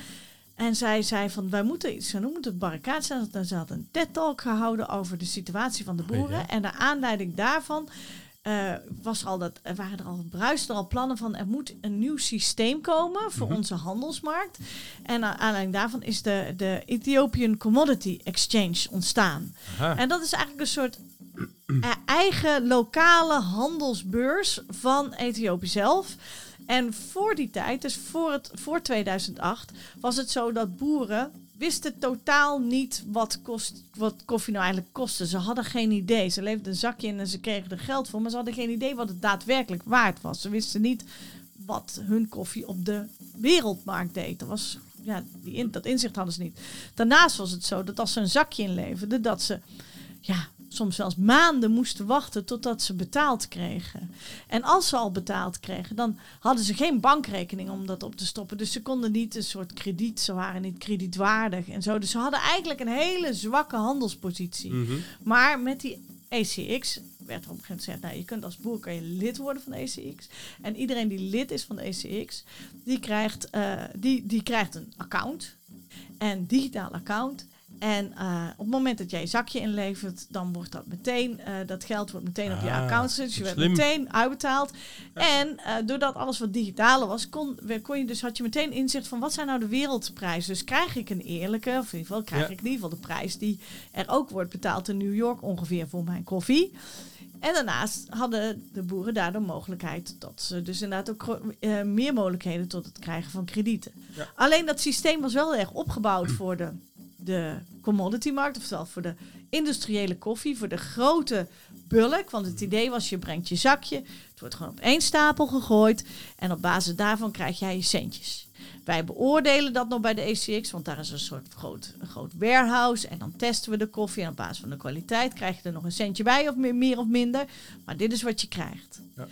Speaker 2: En zij zei van wij moeten iets gaan doen, moeten op barricade staan. En Ze had een TED-talk gehouden over de situatie van de boeren.
Speaker 1: Ja.
Speaker 2: En naar aanleiding daarvan eh, was al dat, waren er al bruisten al plannen van er moet een nieuw systeem komen voor
Speaker 1: Mhm.
Speaker 2: onze handelsmarkt. En naar aanleiding daarvan is de, de Ethiopian Commodity Exchange ontstaan.
Speaker 1: Aha.
Speaker 2: En dat is eigenlijk een soort eh, eigen lokale handelsbeurs van Ethiopië zelf. En voor die tijd, dus voor, het, voor 2008, was het zo dat boeren wisten totaal niet wat, kost, wat koffie nou eigenlijk kostte. Ze hadden geen idee. Ze leefden een zakje in en ze kregen er geld voor, maar ze hadden geen idee wat het daadwerkelijk waard was. Ze wisten niet wat hun koffie op de wereldmarkt deed. Dat, was, ja, die in, dat inzicht hadden ze niet. Daarnaast was het zo dat als ze een zakje inleverden, dat ze ja, soms zelfs maanden moesten wachten totdat ze betaald kregen. En als ze al betaald kregen, dan hadden ze geen bankrekening om dat op te stoppen. Dus ze konden niet een soort krediet, ze waren niet kredietwaardig en zo. Dus ze hadden eigenlijk een hele zwakke handelspositie.
Speaker 1: Mhm.
Speaker 2: Maar met die ACX werd er op een gegeven moment gezegd, nou, je kunt als boer kan je lid worden van de ACX. En iedereen die lid is van de ACX, die krijgt, eh, die, die krijgt een account. Een digitaal account. En eh, op het moment dat jij je zakje inlevert, dan wordt dat meteen, eh, dat geld wordt meteen op je
Speaker 1: Ah,
Speaker 2: account. Dus je werd
Speaker 1: slim.
Speaker 2: meteen uitbetaald. En eh, doordat alles wat digitaler was, kon, kon je dus, had je meteen inzicht van wat zijn nou de wereldprijzen. Dus krijg ik een eerlijke, of in ieder geval krijg
Speaker 1: Ja.
Speaker 2: ik in ieder geval de prijs die er ook wordt betaald in New York ongeveer voor mijn koffie. En daarnaast hadden de boeren daardoor mogelijkheid dat ze dus inderdaad ook meer mogelijkheden tot het krijgen van kredieten.
Speaker 1: Ja.
Speaker 2: Alleen dat systeem was wel erg opgebouwd voor de, de commodity markt, oftewel voor de industriële koffie, voor de grote bulk. Want het idee was, je brengt je zakje, het wordt gewoon op één stapel gegooid en op basis daarvan krijg jij je centjes. Wij beoordelen dat nog bij de ACX, want daar is een soort groot, groot warehouse. En dan testen we de koffie en op basis van de kwaliteit krijg je er nog een centje bij, of meer, meer of minder. Maar dit is wat je krijgt.
Speaker 1: Ja.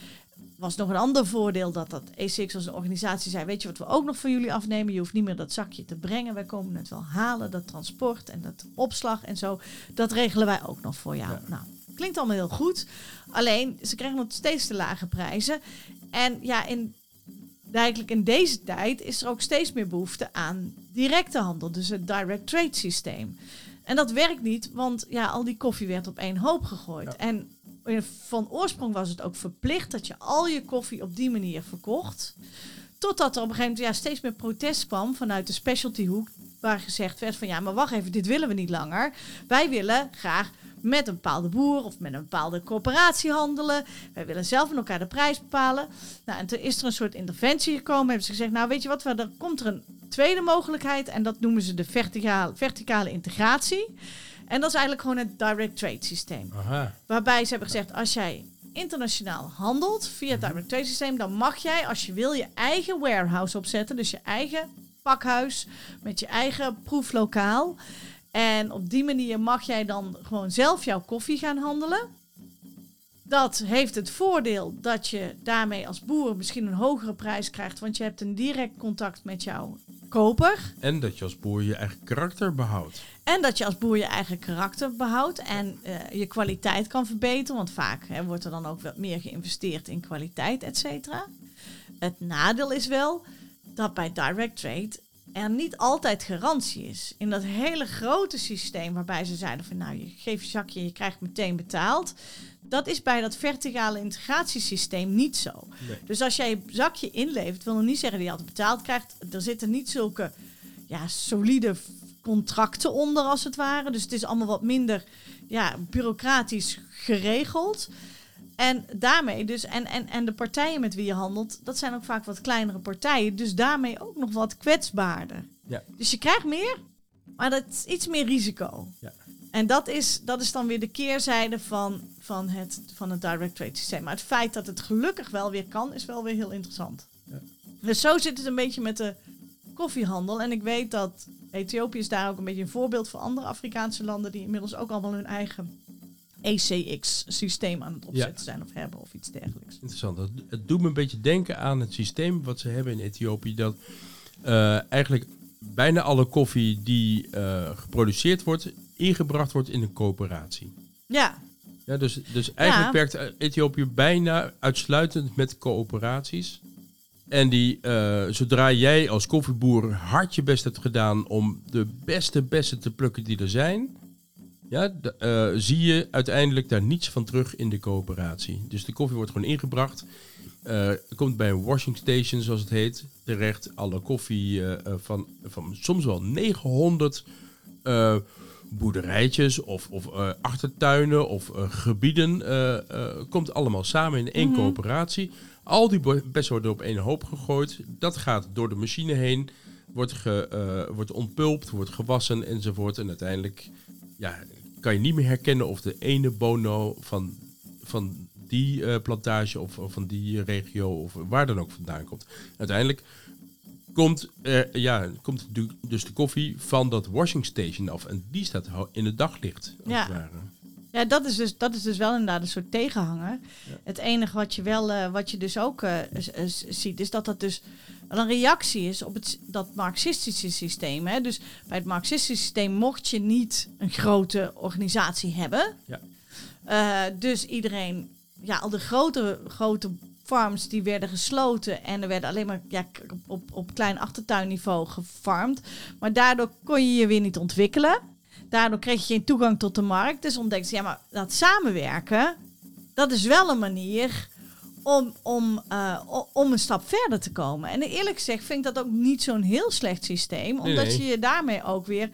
Speaker 2: Was nog een ander voordeel dat dat ACX als een organisatie zei: Weet je wat we ook nog voor jullie afnemen? Je hoeft niet meer dat zakje te brengen. Wij komen het wel halen, dat transport en dat opslag en zo. Dat regelen wij ook nog voor jou.
Speaker 1: Ja.
Speaker 2: Nou, klinkt allemaal heel goed. Alleen ze krijgen nog steeds te lage prijzen. En ja, in eigenlijk in deze tijd is er ook steeds meer behoefte aan directe handel, dus het direct trade systeem. En dat werkt niet, want ja, al die koffie werd op één hoop gegooid.
Speaker 1: Ja.
Speaker 2: En van oorsprong was het ook verplicht dat je al je koffie op die manier verkocht. Totdat er op een gegeven moment ja, steeds meer protest kwam vanuit de specialtyhoek, waar gezegd werd van ja, maar wacht even, dit willen we niet langer. Wij willen graag met een bepaalde boer of met een bepaalde coöperatie handelen. Wij willen zelf met elkaar de prijs bepalen. Nou, en toen is er een soort interventie gekomen. Hebben ze gezegd, nou weet je wat, er komt er een tweede mogelijkheid. En dat noemen ze de verticale, verticale integratie. En dat is eigenlijk gewoon het direct trade systeem.
Speaker 1: Aha.
Speaker 2: Waarbij ze hebben gezegd, als jij internationaal handelt via het direct trade systeem, dan mag jij, als je wil, je eigen warehouse opzetten. Dus je eigen pakhuis met je eigen proeflokaal. En op die manier mag jij dan gewoon zelf jouw koffie gaan handelen. Dat heeft het voordeel dat je daarmee als boer misschien een hogere prijs krijgt, want je hebt een direct contact met jouw koper.
Speaker 1: En dat je als boer je eigen karakter behoudt.
Speaker 2: En dat je als boer je eigen karakter behoudt en eh, je kwaliteit kan verbeteren. Want vaak hè, wordt er dan ook wat meer geïnvesteerd in kwaliteit, et cetera. Het nadeel is wel dat bij direct trade er niet altijd garantie is. In dat hele grote systeem waarbij ze zeiden van nou, je geeft je zakje en je krijgt meteen betaald. Dat is bij dat verticale integratiesysteem niet zo.
Speaker 1: Nee.
Speaker 2: Dus als jij je zakje inlevert, wil nog niet zeggen dat je altijd betaald krijgt. Er zitten niet zulke ja, solide contracten onder als het ware. Dus het is allemaal wat minder ja, bureaucratisch geregeld. En daarmee dus, en, en, en de partijen met wie je handelt, dat zijn ook vaak wat kleinere partijen. Dus daarmee ook nog wat kwetsbaarder.
Speaker 1: Ja.
Speaker 2: Dus je krijgt meer, maar dat is iets meer risico.
Speaker 1: Ja.
Speaker 2: En dat is, dat is dan weer de keerzijde van, van, het, van het direct trade systeem. Maar het feit dat het gelukkig wel weer kan, is wel weer heel interessant.
Speaker 1: Ja.
Speaker 2: Dus zo zit het een beetje met de koffiehandel. En ik weet dat Ethiopië is daar ook een beetje een voorbeeld voor andere Afrikaanse landen die inmiddels ook allemaal hun eigen ECX-systeem aan het opzetten zijn of hebben of iets dergelijks.
Speaker 1: Interessant. Het, het doet me een beetje denken aan het systeem wat ze hebben in Ethiopië. Dat eh, eigenlijk bijna alle koffie die eh, geproduceerd wordt, ingebracht wordt in een coöperatie.
Speaker 2: Ja,
Speaker 1: Ja, dus, dus eigenlijk
Speaker 2: Ja.
Speaker 1: werkt eh, Ethiopië bijna uitsluitend met coöperaties. En die, eh, zodra jij als koffieboer hard je best hebt gedaan om de beste bessen te plukken die er zijn, ja, eh, zie je uiteindelijk daar niets van terug in de coöperatie. Dus de koffie wordt gewoon ingebracht. eh, komt bij een washing station, zoals het heet, terecht. Alle koffie van, van soms wel 900 eh, boerderijtjes of, of eh, achtertuinen of eh, gebieden. eh, komt allemaal samen in één
Speaker 2: Mhm.
Speaker 1: coöperatie. Al die bessen worden op één hoop gegooid. Dat gaat door de machine heen. Wordt, ge, wordt ontpulpt, wordt gewassen enzovoort. En uiteindelijk ja, kan je niet meer herkennen of de ene bono van, van die plantage of, of van die regio of waar dan ook vandaan komt. Uiteindelijk komt, er, ja, komt du- dus de koffie van dat washing station af. En die staat in het daglicht. Als
Speaker 2: Ja.
Speaker 1: het ware.
Speaker 2: Ja, dat is, dus, dat is dus wel inderdaad een soort tegenhanger.
Speaker 1: Ja.
Speaker 2: Het enige wat je wel, eh, wat je dus ook eh, ziet, is dat dat dus wel een reactie is op het, dat marxistische systeem. Hè? Dus bij het marxistische systeem mocht je niet een grote organisatie hebben.
Speaker 1: Ja.
Speaker 2: Dus iedereen, ja, al de grote, grote farms die werden gesloten en er werden alleen maar ja, op, op, klein achtertuinniveau gefarmd. Maar daardoor kon je je weer niet ontwikkelen. Daardoor kreeg je geen toegang tot de markt. Dus ontdekte ze, ja, maar dat samenwerken, dat is wel een manier om, om, eh, om een stap verder te komen. En eerlijk gezegd vind ik dat ook niet zo'n heel slecht systeem.
Speaker 1: Nee,
Speaker 2: Omdat
Speaker 1: nee.
Speaker 2: je je daarmee ook weer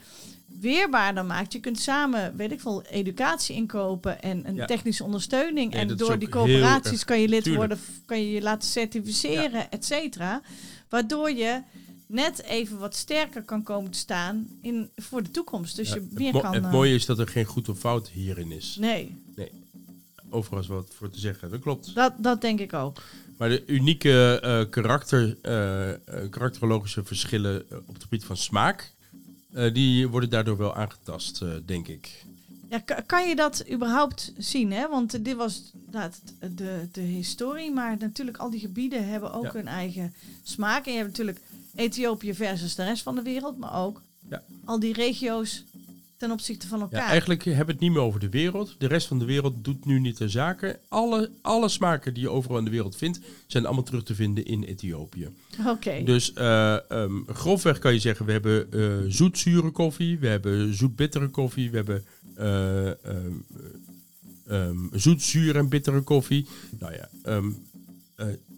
Speaker 2: weerbaarder maakt. Je kunt samen, weet ik veel, educatie inkopen en een
Speaker 1: Ja.
Speaker 2: technische ondersteuning.
Speaker 1: Nee,
Speaker 2: en door die coöperaties kan je lid
Speaker 1: tuurlijk.
Speaker 2: worden, kan je je laten certificeren, et cetera. Waardoor je net even wat sterker kan komen te staan in, voor de toekomst. Dus
Speaker 1: Ja,
Speaker 2: je
Speaker 1: het,
Speaker 2: meer
Speaker 1: mo-
Speaker 2: kan...
Speaker 1: het
Speaker 2: eh,
Speaker 1: mooie is dat er geen goed of fout hierin is.
Speaker 2: Nee,
Speaker 1: Overal is wat voor te zeggen, dat klopt.
Speaker 2: dat, dat denk ik ook.
Speaker 1: Maar de unieke eh, karakter, eh, karakterologische verschillen op het gebied van smaak, eh, die worden daardoor wel aangetast, eh, denk ik.
Speaker 2: Ja, ka- kan je dat überhaupt zien? Hè? Want dit was inderdaad de, de historie. Maar natuurlijk, al die gebieden hebben ook
Speaker 1: Ja.
Speaker 2: hun eigen smaak. En je hebt natuurlijk Ethiopië versus de rest van de wereld. Maar ook
Speaker 1: Ja.
Speaker 2: al die regio's ten opzichte van
Speaker 1: Ja,
Speaker 2: elkaar.
Speaker 1: eigenlijk hebben we het niet meer over de wereld. De rest van de wereld doet nu niet de zaken. Alle, alle smaken die je overal in de wereld vindt, zijn allemaal terug te vinden in Ethiopië.
Speaker 2: Oké.
Speaker 1: Dus eh, ehm, grofweg kan je zeggen, we hebben eh zoetzure koffie, we hebben zoetbittere koffie, we hebben ehm, ehm, zoetzuur en bittere koffie. Nou ja,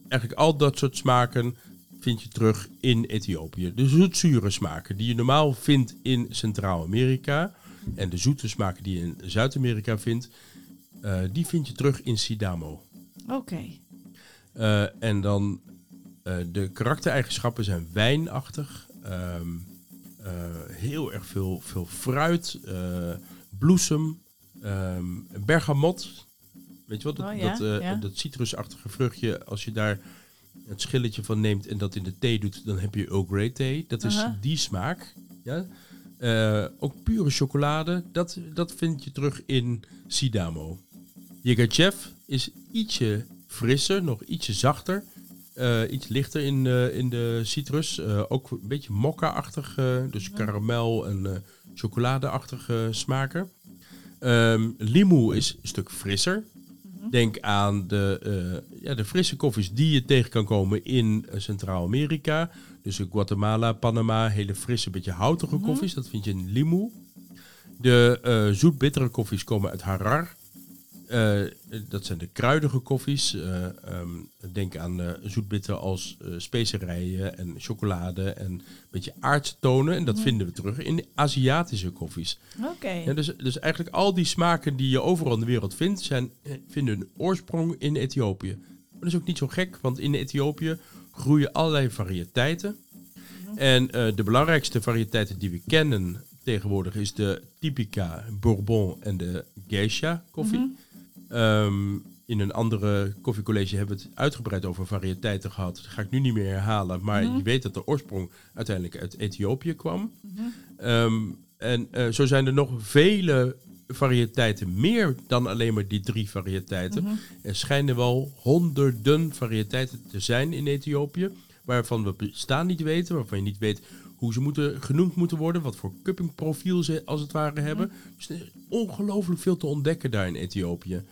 Speaker 1: eigenlijk al dat soort smaken vind je terug in Ethiopië. De zoetzure smaken die je normaal vindt in Centraal-Amerika en de zoete smaken die je in Zuid-Amerika vindt, eh, die vind je terug in Sidamo.
Speaker 2: Oké.
Speaker 1: Eh, en dan eh, de karaktereigenschappen zijn wijnachtig. Ehm, eh, heel erg veel, veel fruit, bloesem, ehm, bergamot. Weet je wat? Dat,
Speaker 2: Oh, ja,
Speaker 1: dat,
Speaker 2: ja.
Speaker 1: dat citrusachtige vruchtje, als je daar het schilletje van neemt en dat in de thee doet, dan heb je Earl Grey thee. Dat is die smaak. Ja? Eh, ook pure chocolade, dat, dat vind je terug in Sidamo. Yagachev is ietsje frisser, nog ietsje zachter. eh, iets lichter in, eh, in de citrus. ook een beetje mokka-achtig, dus karamel en chocoladeachtige smaken. Limoe is een stuk frisser. Denk aan de, eh, ja, de frisse koffies die je tegen kan komen in eh, Centraal-Amerika. Dus in Guatemala, Panama, hele frisse, beetje houtige
Speaker 2: Mhm.
Speaker 1: koffies. Dat vind je in Limu. De eh zoet-bittere koffies komen uit Harar. Eh, dat zijn de kruidige koffies. Eh, ehm, denk aan eh zoetbitter als specerijen en chocolade en een beetje aardse tonen. En dat
Speaker 2: Mhm.
Speaker 1: vinden we terug in de Aziatische koffies.
Speaker 2: Oké.
Speaker 1: Ja, dus, dus eigenlijk al die smaken die je overal in de wereld vindt, zijn, vinden hun oorsprong in Ethiopië. Maar dat is ook niet zo gek, want in Ethiopië groeien allerlei variëteiten. En eh, de belangrijkste variëteiten die we kennen tegenwoordig is de Typica, Bourbon en de Geisha koffie.
Speaker 2: Mhm.
Speaker 1: Ehm, in een andere koffiecollege hebben we het uitgebreid over variëteiten gehad. Dat ga ik nu niet meer herhalen. Maar
Speaker 2: Mhm.
Speaker 1: je weet dat de oorsprong uiteindelijk uit Ethiopië kwam.
Speaker 2: Mhm.
Speaker 1: Ehm, en eh, zo zijn er nog vele variëteiten, meer dan alleen maar die drie variëteiten.
Speaker 2: Mhm.
Speaker 1: Er schijnen wel honderden variëteiten te zijn in Ethiopië, waarvan we bestaan niet weten, waarvan je niet weet hoe ze moeten, genoemd moeten worden, wat voor cuppingprofiel ze als het ware hebben. Dus er is ongelooflijk veel te ontdekken daar in Ethiopië.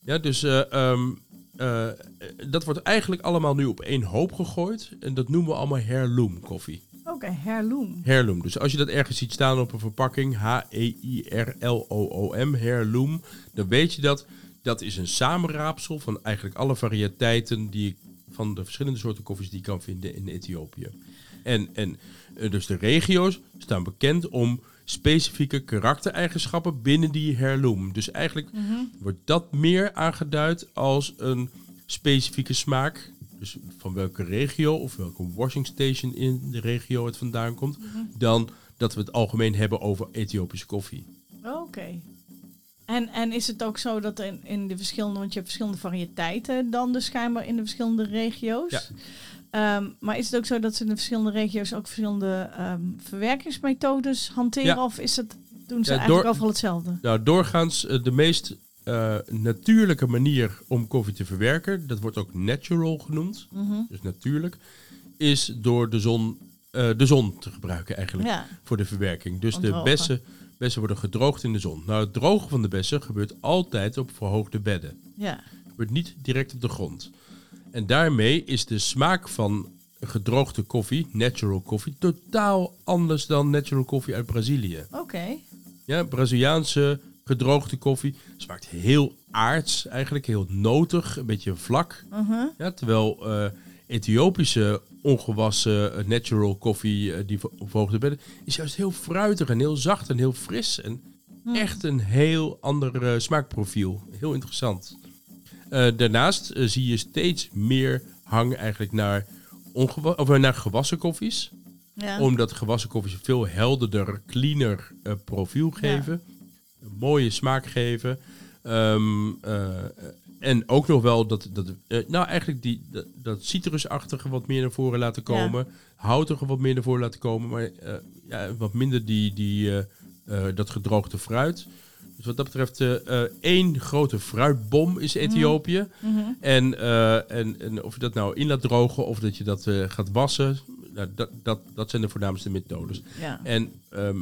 Speaker 1: Ja, dus eh, ehm, eh, dat wordt eigenlijk allemaal nu op één hoop gegooid. En dat noemen we allemaal heirloom koffie.
Speaker 2: Oké, heirloom.
Speaker 1: Heirloom. Dus als je dat ergens ziet staan op een verpakking, H-E-I-R-L-O-O-M, heirloom, dan weet je dat dat is een samenraapsel van eigenlijk alle variëteiten die ik, van de verschillende soorten koffies die je kan vinden in Ethiopië. En, en eh, dus de regio's staan bekend om specifieke karaktereigenschappen binnen die heirloom. Dus eigenlijk
Speaker 2: Mhm.
Speaker 1: wordt dat meer aangeduid als een specifieke smaak. Dus van welke regio of welke washing station in de regio het vandaan komt. Dan dat we het algemeen hebben over Ethiopische koffie.
Speaker 2: Oké. En, en is het ook zo dat in, in de verschillende, want je hebt verschillende variëteiten dan dus schijnbaar in de verschillende regio's.
Speaker 1: Ja.
Speaker 2: Ehm, maar is het ook zo dat ze in de verschillende regio's ook verschillende ehm, verwerkingsmethodes hanteren?
Speaker 1: Ja.
Speaker 2: Of is het, doen ze
Speaker 1: Ja,
Speaker 2: eigenlijk
Speaker 1: door-
Speaker 2: overal hetzelfde?
Speaker 1: Nou, doorgaans eh, de meest eh, natuurlijke manier om koffie te verwerken, dat wordt ook natural genoemd,
Speaker 2: Mhm.
Speaker 1: dus natuurlijk, is door de zon, eh, de zon te gebruiken eigenlijk.
Speaker 2: Ja.
Speaker 1: voor de verwerking. Dus de bessen, bessen worden gedroogd in de zon. Nou, het drogen van de bessen gebeurt altijd op verhoogde bedden.
Speaker 2: ja.
Speaker 1: gebeurt niet direct op de grond. En daarmee is de smaak van gedroogde koffie, natural koffie, totaal anders dan natural koffie uit Brazilië.
Speaker 2: Oké.
Speaker 1: Ja, Braziliaanse gedroogde koffie smaakt heel aards, eigenlijk heel notig, een beetje vlak.
Speaker 2: Mhm.
Speaker 1: Ja, terwijl eh, Ethiopische ongewassen eh, natural koffie eh, die vo- op verhoogde bedden is juist heel fruitig en heel zacht en heel fris en
Speaker 2: Hm.
Speaker 1: echt een heel ander smaakprofiel. Heel interessant. Eh, daarnaast eh, zie je steeds meer hang eigenlijk naar, of, eh, naar gewassen koffies.
Speaker 2: Ja.
Speaker 1: Omdat gewassen koffies een veel helderder, cleaner profiel geven. Een mooie smaak geven. Ehm, eh, en ook nog wel dat, dat nou eigenlijk die, dat, dat citrusachtige wat meer naar voren laten
Speaker 2: Ja.
Speaker 1: komen. Houtige wat meer naar voren laten komen. Maar ja, wat minder die, die, dat gedroogde fruit. Dus wat dat betreft, eh, eh, één grote fruitbom is Ethiopië.
Speaker 2: Mhm.
Speaker 1: En, eh, en, en of je dat nou in laat drogen of dat je dat gaat wassen, nou, dat, dat, dat zijn de voornaamste methodes.
Speaker 2: ja.
Speaker 1: En ehm,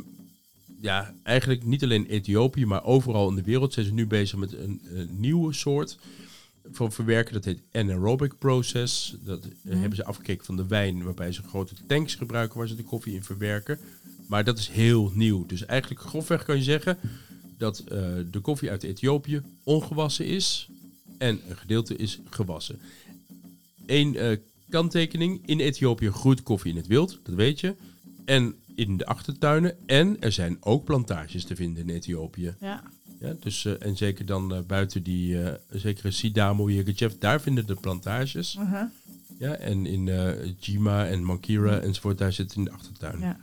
Speaker 1: ja, eigenlijk niet alleen Ethiopië, maar overal in de wereld zijn ze nu bezig met een, een nieuwe soort van verwerken. Dat heet anaerobic process. Dat
Speaker 2: Mhm.
Speaker 1: hebben ze afgekeken van de wijn, waarbij ze grote tanks gebruiken waar ze de koffie in verwerken. Maar dat is heel nieuw. Dus eigenlijk grofweg kan je zeggen dat eh, de koffie uit Ethiopië ongewassen is en een gedeelte is gewassen. Eén eh, kanttekening, in Ethiopië groeit koffie in het wild, dat weet je. En in de achtertuinen. En er zijn ook plantages te vinden in Ethiopië.
Speaker 2: ja.
Speaker 1: Ja, dus, eh, en zeker dan buiten die eh, zekere Sidamo, Yirgacheffe, daar vinden de plantages.
Speaker 2: Mhm.
Speaker 1: Ja, en in Jima en Mankira enzovoort, daar zitten in de achtertuin.
Speaker 2: ja.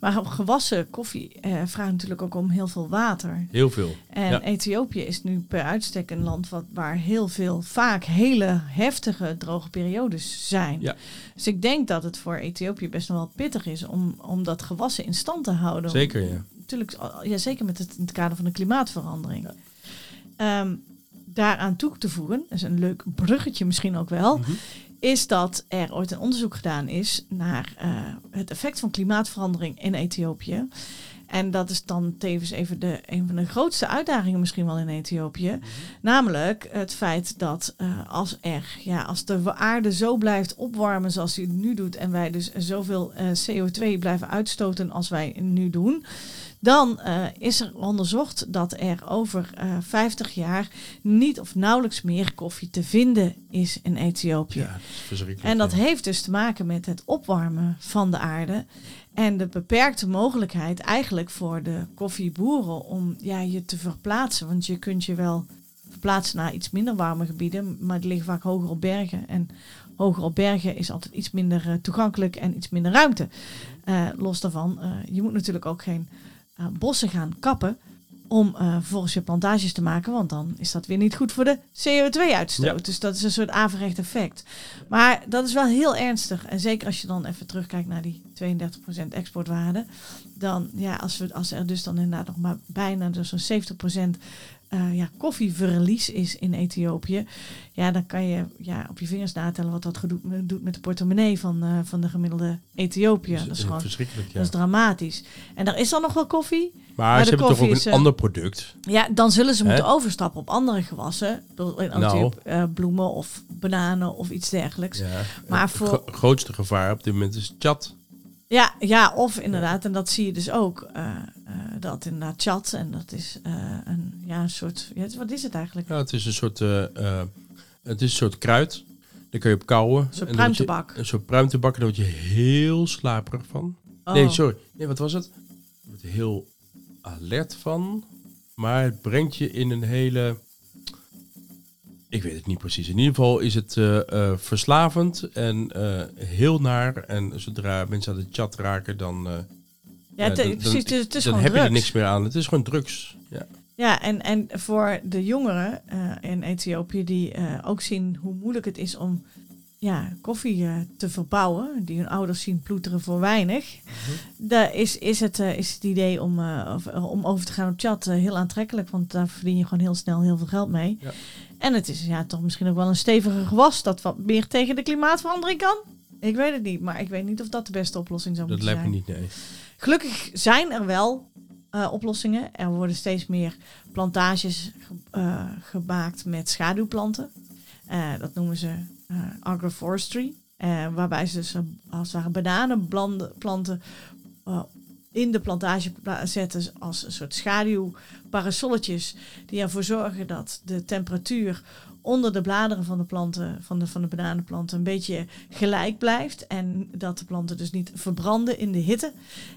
Speaker 2: Maar op gewassen koffie eh, vraagt natuurlijk ook om heel veel water.
Speaker 1: Heel veel.
Speaker 2: En
Speaker 1: Ja.
Speaker 2: Ethiopië is nu per uitstek een land wat, waar heel veel, vaak hele heftige droge periodes zijn.
Speaker 1: Ja.
Speaker 2: Dus ik denk dat het voor Ethiopië best nog wel pittig is om, om dat gewassen in stand te houden.
Speaker 1: Zeker, ja.
Speaker 2: Natuurlijk, ja, zeker met het, in het kader van de klimaatverandering. Ehm, daaraan toe te voegen, dat is een leuk bruggetje misschien ook wel,
Speaker 1: Mhm.
Speaker 2: Is dat er ooit een onderzoek gedaan is naar eh, het effect van klimaatverandering in Ethiopië. En dat is dan tevens even de, een van de grootste uitdagingen misschien wel in Ethiopië. Namelijk het feit dat eh, als er, ja, als de aarde zo blijft opwarmen zoals die het nu doet. En wij dus zoveel eh, CO2 blijven uitstoten als wij nu doen. Dan eh, is er onderzocht dat er over eh 50 jaar niet of nauwelijks meer koffie te vinden is in Ethiopië.
Speaker 1: Ja, dat is.
Speaker 2: En dat
Speaker 1: ja.
Speaker 2: heeft dus te maken met het opwarmen van de aarde. En de beperkte mogelijkheid eigenlijk voor de koffieboeren om ja, je te verplaatsen. Want je kunt je wel verplaatsen naar iets minder warme gebieden, maar die liggen vaak hoger op bergen. En hoger op bergen is altijd iets minder eh, toegankelijk en iets minder ruimte. Los daarvan, je moet natuurlijk ook geen eh, bossen gaan kappen om vervolgens je plantages te maken, want dan is dat weer niet goed voor de CO2-uitstoot.
Speaker 1: Ja.
Speaker 2: Dus dat is een soort averecht effect. Maar dat is wel heel ernstig. En zeker als je dan even terugkijkt naar die 32% exportwaarde. Dan, ja, als, we, als er dus dan inderdaad nog maar bijna dus zo'n 70% eh ja, koffieverlies is in Ethiopië. Ja, dan kan je ja, op je vingers natellen wat dat gedoet, doet met de portemonnee van, eh, van de gemiddelde Ethiopiër.
Speaker 1: Dat
Speaker 2: Dat is gewoon
Speaker 1: verschrikkelijk, ja.
Speaker 2: dat is dramatisch. En daar is dan nog wel koffie.
Speaker 1: Maar, ze hebben toch ook
Speaker 2: is,
Speaker 1: een
Speaker 2: eh,
Speaker 1: ander product.
Speaker 2: Ja, dan zullen ze
Speaker 1: Hè?
Speaker 2: moeten overstappen op andere gewassen. In
Speaker 1: Nou.
Speaker 2: Ethiopië, eh, bloemen of bananen of iets dergelijks.
Speaker 1: Ja.
Speaker 2: maar
Speaker 1: het
Speaker 2: voor-
Speaker 1: gro- grootste gevaar op dit moment is chat.
Speaker 2: Ja, ja, of inderdaad, en dat zie je dus ook, eh, eh, dat inderdaad chat en dat is eh, een, ja, een soort, ja, wat is het eigenlijk?
Speaker 1: Ja, het is een soort, het is een soort kruid. Daar kun je op kouwen.
Speaker 2: soort
Speaker 1: En dan word je-
Speaker 2: pruimtebak.
Speaker 1: Een soort pruimtebak. En daar word je heel slaperig van.
Speaker 2: Oh.
Speaker 1: Nee, sorry. Nee, wat was het? Je wordt heel alert van. Maar het brengt je in een hele... Ik weet het niet precies. In ieder geval is het eh, eh, verslavend en eh, heel naar. En zodra mensen aan de chat raken, dan,
Speaker 2: Ja, het,
Speaker 1: dan- dan-
Speaker 2: precies, het is
Speaker 1: dan
Speaker 2: gewoon
Speaker 1: heb je er niks meer aan. Het is gewoon drugs. Ja.
Speaker 2: Ja, en, en voor de jongeren in Ethiopië die ook zien hoe moeilijk het is om ja, koffie te verbouwen, die hun ouders zien ploeteren voor weinig, daar is, is, het, is het idee om, of, om over te gaan op chat heel aantrekkelijk, want daar verdien je gewoon heel snel heel veel geld mee.
Speaker 1: Ja.
Speaker 2: En het is ja, toch misschien ook wel een steviger gewas dat wat meer tegen de klimaatverandering kan. Ik weet het niet, maar ik weet niet of dat de beste oplossing zou
Speaker 1: Dat
Speaker 2: moeten
Speaker 1: lijkt
Speaker 2: zijn.
Speaker 1: me niet, nee.
Speaker 2: Gelukkig zijn er wel eh, oplossingen. Er worden steeds meer plantages ge- eh, gemaakt met schaduwplanten. Eh, dat noemen ze agroforestry. Waarbij ze dus als het ware bananenplanten in de plantage pla- zetten als een soort schaduwparasolletjes. Die ervoor zorgen dat de temperatuur onder de bladeren van de planten, van de, van de bananenplanten, een beetje gelijk blijft. En dat de planten dus niet verbranden in de hitte.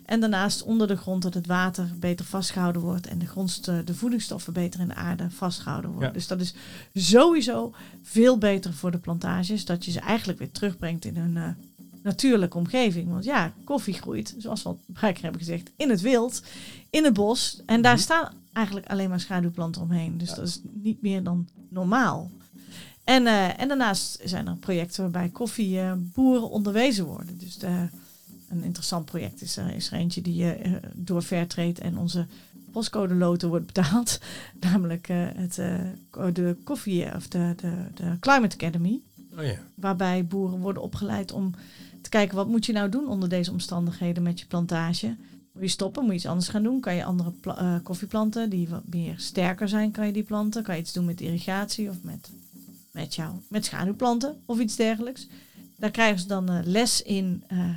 Speaker 2: En daarnaast onder de grond dat het water beter vastgehouden wordt en de, grondst, de voedingsstoffen beter in de aarde vastgehouden worden.
Speaker 1: Ja.
Speaker 2: Dus dat is sowieso veel beter voor de plantages, dat je ze eigenlijk weer terugbrengt in hun eh, natuurlijke omgeving. Want ja, koffie groeit, zoals we al vaker hebben gezegd, in het wild, in het bos. En daar
Speaker 1: Mhm.
Speaker 2: staan eigenlijk alleen maar schaduwplanten omheen. Dus dat is niet meer dan normaal. En, eh, en daarnaast zijn er projecten waarbij koffieboeren onderwezen worden. Dus de, een interessant project is er, is er eentje die eh, eh, door Fairtrade en onze postcode loten wordt betaald. [LAUGHS] Namelijk eh, het, eh, de koffie of de, de, de Climate Academy.
Speaker 1: Oh ja.
Speaker 2: Waarbij boeren worden opgeleid om te kijken wat moet je nou doen onder deze omstandigheden met je plantage. Moet je stoppen? Moet je iets anders gaan doen? Kan je andere eh, koffieplanten die wat meer sterker zijn, kan je die planten? Kan je iets doen met irrigatie of met, met, jou, met schaduwplanten of iets dergelijks? Daar krijgen ze dan eh, les in eh,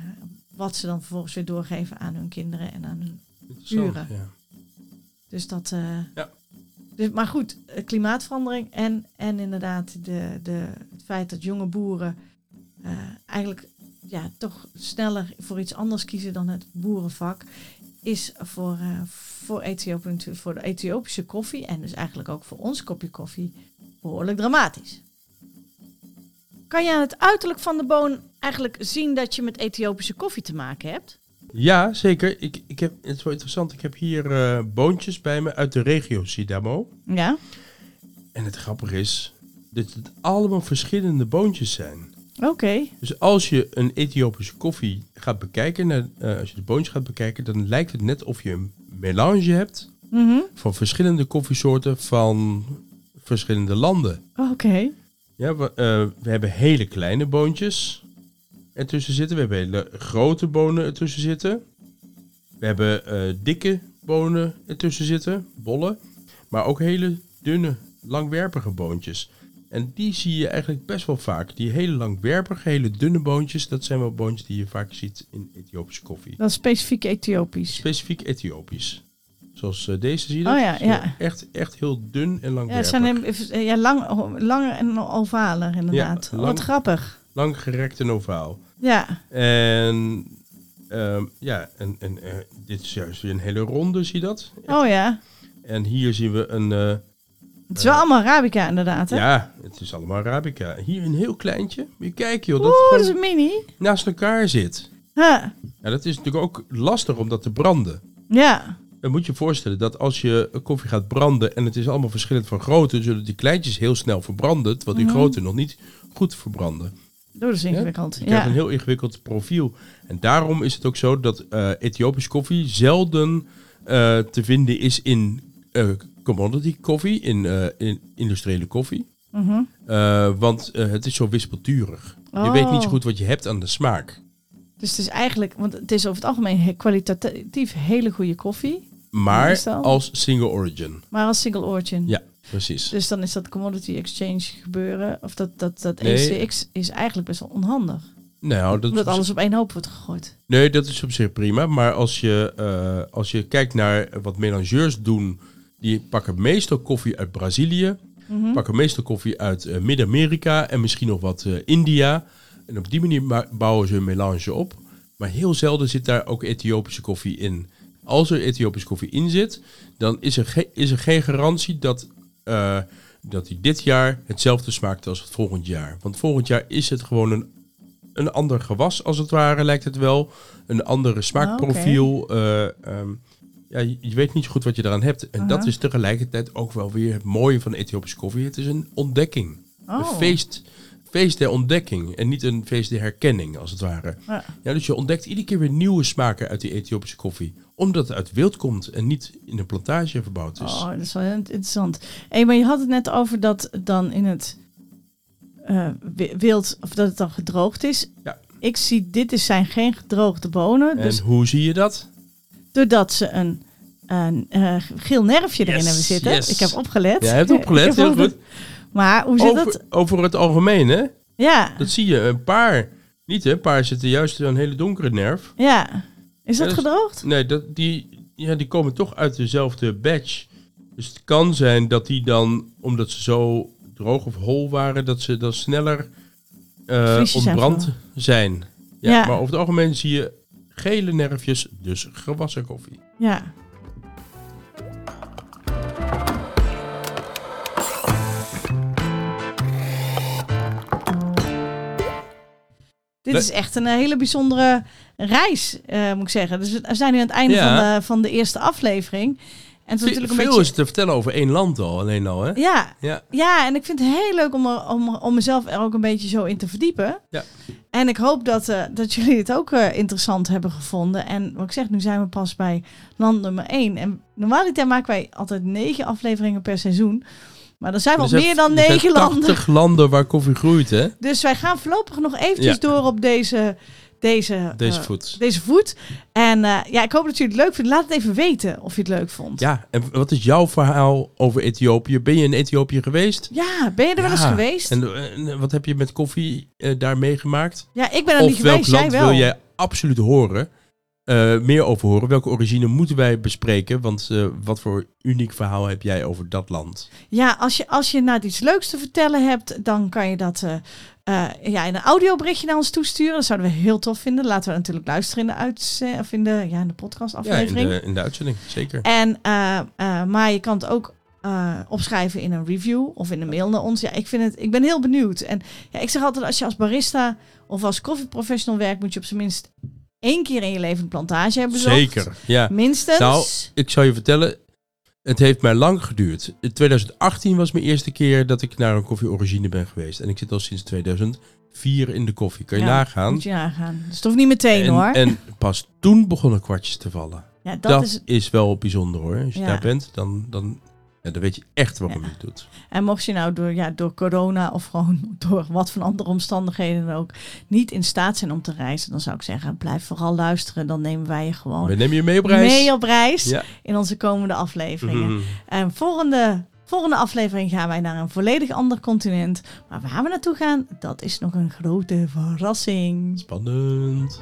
Speaker 2: wat ze dan vervolgens weer doorgeven aan hun kinderen en aan hun
Speaker 1: Interessant,
Speaker 2: Uren.
Speaker 1: ja.
Speaker 2: dus dat.
Speaker 1: Ja.
Speaker 2: dus, maar goed, klimaatverandering en, en inderdaad de, de, het feit dat jonge boeren eigenlijk ja, toch sneller voor iets anders kiezen dan het boerenvak, is voor, eh, voor, Ethiopië, voor de Ethiopische koffie en dus eigenlijk ook voor ons kopje koffie behoorlijk dramatisch. Kan je aan het uiterlijk van de boon eigenlijk zien dat je met Ethiopische koffie te maken hebt?
Speaker 1: Ja, zeker. Ik, ik heb, het is wel interessant. Ik heb hier eh, boontjes bij me uit de regio Sidamo.
Speaker 2: Ja.
Speaker 1: En het grappige is dat het allemaal verschillende boontjes zijn.
Speaker 2: Oké.
Speaker 1: Dus als je een Ethiopische koffie gaat bekijken, eh, als je de boontjes gaat bekijken, dan lijkt het net of je een melange hebt
Speaker 2: Mhm.
Speaker 1: van verschillende koffiesoorten van verschillende landen.
Speaker 2: Oké.
Speaker 1: Ja, we, eh, we hebben hele kleine boontjes ertussen zitten. We hebben hele grote bonen ertussen zitten. We hebben eh, dikke bonen ertussen zitten, bollen. Maar ook hele dunne, langwerpige boontjes. En die zie je eigenlijk best wel vaak. Die hele langwerpige, hele dunne boontjes, dat zijn wel boontjes die je vaak ziet in Ethiopische koffie.
Speaker 2: Dat is specifiek Ethiopisch.
Speaker 1: Specifiek Ethiopisch. Zoals eh, deze zie je dat.
Speaker 2: Oh ja, ja.
Speaker 1: Echt, echt heel dun en
Speaker 2: Ja,
Speaker 1: langwerpig.
Speaker 2: het zijn hem- ja, lang, langer en ovaler inderdaad.
Speaker 1: Ja, lang-
Speaker 2: Wat grappig.
Speaker 1: Lang gerekt en ovaal.
Speaker 2: Ja,
Speaker 1: En ehm, ja, en, en eh, dit is juist weer een hele ronde, zie je dat?
Speaker 2: oh ja.
Speaker 1: En hier zien we een... eh,
Speaker 2: Het is wel allemaal Arabica inderdaad, hè?
Speaker 1: ja, het is allemaal Arabica. Hier een heel kleintje. Je kijken joh, dat
Speaker 2: Oeh, dat is een mini.
Speaker 1: naast elkaar zit.
Speaker 2: Huh.
Speaker 1: Ja, dat is natuurlijk ook lastig om dat te branden.
Speaker 2: Ja,
Speaker 1: Dan moet je je voorstellen dat als je een koffie gaat branden en het is allemaal verschillend van grootte, zullen die kleintjes heel snel verbranden, terwijl die
Speaker 2: Mhm.
Speaker 1: grote nog niet goed verbranden.
Speaker 2: oh, dat is ingewikkeld.
Speaker 1: Je krijgt
Speaker 2: Ja.
Speaker 1: een heel ingewikkeld profiel. En daarom is het ook zo dat eh Ethiopische koffie zelden eh, te vinden is in eh, commodity koffie, in, eh, in industriële koffie.
Speaker 2: Mhm.
Speaker 1: Eh, want eh, het is zo wispelturig. Je weet niet zo
Speaker 2: Oh.
Speaker 1: goed wat je hebt aan de smaak.
Speaker 2: Dus het is eigenlijk, want het is over het algemeen kwalitatief hele goede koffie.
Speaker 1: Maar als single origin.
Speaker 2: Maar als single origin.
Speaker 1: Ja, precies.
Speaker 2: Dus dan is dat commodity exchange gebeuren, of dat, dat, dat
Speaker 1: Nee.
Speaker 2: ECX is eigenlijk best wel onhandig.
Speaker 1: Nou, dat
Speaker 2: Omdat alles op één hoop wordt gegooid.
Speaker 1: nee, dat is op zich prima. Maar als je, als je kijkt naar wat melangeurs doen, die pakken meestal koffie uit Brazilië.
Speaker 2: Mhm.
Speaker 1: pakken meestal koffie uit eh, Midden-Amerika en misschien nog wat eh, India. En op die manier ma- bouwen ze een melange op. Maar heel zelden zit daar ook Ethiopische koffie in. Als er Ethiopische koffie in zit, dan is er, is er geen garantie dat, eh, dat die dit jaar hetzelfde smaakt als het volgend jaar. Want volgend jaar is het gewoon een, een ander gewas, als het ware, lijkt het wel. Een andere smaakprofiel. Eh, ehm, ja, je, weet niet zo goed wat je eraan hebt. En dat
Speaker 2: Aha.
Speaker 1: is tegelijkertijd ook wel weer het mooie van Ethiopische koffie. Het is een ontdekking.
Speaker 2: Oh.
Speaker 1: Een feest, feest der ontdekking. En niet een feest der herkenning, als het ware.
Speaker 2: Ja.
Speaker 1: Ja, dus je ontdekt iedere keer weer nieuwe smaken uit die Ethiopische koffie. Omdat het uit wild komt en niet in een plantage verbouwd is.
Speaker 2: Oh, dat is wel heel interessant. Hey, maar je had het net over dat dan in het eh, wi- wild, of dat het dan gedroogd is.
Speaker 1: Ja.
Speaker 2: Ik zie, dit is, zijn geen gedroogde bonen.
Speaker 1: en
Speaker 2: Dus
Speaker 1: hoe zie je dat?
Speaker 2: Doordat ze een, een eh, geel nerfje erin
Speaker 1: Yes,
Speaker 2: hebben zitten.
Speaker 1: yes.
Speaker 2: Ik heb opgelet.
Speaker 1: Jij hebt opgelet, [LAUGHS] heel goed.
Speaker 2: Maar hoe zit
Speaker 1: Over,
Speaker 2: dat?
Speaker 1: over het algemeen, hè?
Speaker 2: Ja,
Speaker 1: Dat zie je. Een paar, niet hè? Een paar zitten juist in een hele donkere nerf.
Speaker 2: ja. Is dat
Speaker 1: Ja, dat is-
Speaker 2: gedroogd?
Speaker 1: Nee, dat, die, ja, die komen toch uit dezelfde batch. Dus het kan zijn dat die dan, omdat ze zo droog of hol waren, dat ze dan sneller eh, ontbrand
Speaker 2: zijn
Speaker 1: zijn. Ja,
Speaker 2: Ja.
Speaker 1: Maar over het algemeen zie je gele nerfjes, dus gewassen koffie.
Speaker 2: Ja. Dit is echt een hele bijzondere reis, eh, moet ik zeggen. Dus we zijn nu aan het einde
Speaker 1: Ja.
Speaker 2: van, de, van de eerste aflevering. En het is natuurlijk een
Speaker 1: Veel
Speaker 2: beetje...
Speaker 1: is te vertellen over één land al, alleen al, hè?
Speaker 2: Ja,
Speaker 1: Ja.
Speaker 2: ja, en ik vind het heel leuk om, er- om, om mezelf er ook een beetje zo in te verdiepen.
Speaker 1: Ja.
Speaker 2: En ik hoop dat, eh, dat jullie het ook eh, interessant hebben gevonden. En wat ik zeg, nu zijn we pas bij land nummer 1. En normaliter maken wij altijd negen afleveringen per seizoen. Maar er zijn wel
Speaker 1: Er
Speaker 2: meer dan negen landen.
Speaker 1: 80 landen waar koffie groeit, hè?
Speaker 2: Dus wij gaan voorlopig nog eventjes
Speaker 1: Ja.
Speaker 2: door op deze, deze,
Speaker 1: Deze
Speaker 2: eh,
Speaker 1: voet.
Speaker 2: deze voet. En eh, ja, ik hoop dat jullie het leuk vinden. Laat het even weten of je het leuk vond.
Speaker 1: Ja, en wat is jouw verhaal over Ethiopië? Ben je in Ethiopië geweest?
Speaker 2: Ja, ben je er wel eens geweest?
Speaker 1: En, en wat heb je met koffie eh, daar meegemaakt?
Speaker 2: ja, ik ben er niet
Speaker 1: welk
Speaker 2: geweest. Jij
Speaker 1: land
Speaker 2: wel.
Speaker 1: wil jij absoluut horen? Meer over horen? Welke origine moeten wij bespreken? Want wat voor uniek verhaal heb jij over dat land?
Speaker 2: Ja, als je, als je nou iets leuks te vertellen hebt, dan kan je dat eh, ja, in een audioberichtje naar ons toesturen. Dat zouden we heel tof vinden. Laten we natuurlijk luisteren in de, uit, of in de, ja, in de podcast
Speaker 1: Ja, in de, in de uitzending, zeker.
Speaker 2: En, eh, eh, maar je kan het ook opschrijven in een review of in een mail naar ons. Ja, ik, vind het, ik ben heel benieuwd. En ja, ik zeg altijd, als je als barista of als koffieprofessional werkt, moet je op zijn minst één keer in je leven een plantage hebben bezocht.
Speaker 1: Zeker, ja.
Speaker 2: Minstens.
Speaker 1: Nou, ik zal je vertellen, het heeft mij lang geduurd. In 2018 was mijn eerste keer dat ik naar een koffie origine ben geweest. En ik zit al sinds 2004 in de koffie. Kan je
Speaker 2: Ja,
Speaker 1: nagaan?
Speaker 2: Moet je nagaan. Dus hoeft niet meteen
Speaker 1: en,
Speaker 2: hoor.
Speaker 1: en pas toen begonnen kwartjes te vallen.
Speaker 2: ja, dat,
Speaker 1: Dat,
Speaker 2: is
Speaker 1: is, wel bijzonder hoor. Als je
Speaker 2: Ja.
Speaker 1: daar bent, dan, dan... En dan weet je echt waarom
Speaker 2: Ja.
Speaker 1: je het doet.
Speaker 2: En mocht je nou door, ja, door corona of gewoon [LAUGHS] door wat van andere omstandigheden ook niet in staat zijn om te reizen, dan zou ik zeggen, blijf vooral luisteren. Dan nemen wij je gewoon
Speaker 1: We nemen je mee op reis.
Speaker 2: mee op reis
Speaker 1: Ja.
Speaker 2: in onze komende afleveringen.
Speaker 1: Mhm.
Speaker 2: En volgende, volgende aflevering gaan wij naar een volledig ander continent. Maar waar we naartoe gaan, dat is nog een grote verrassing.
Speaker 1: Spannend.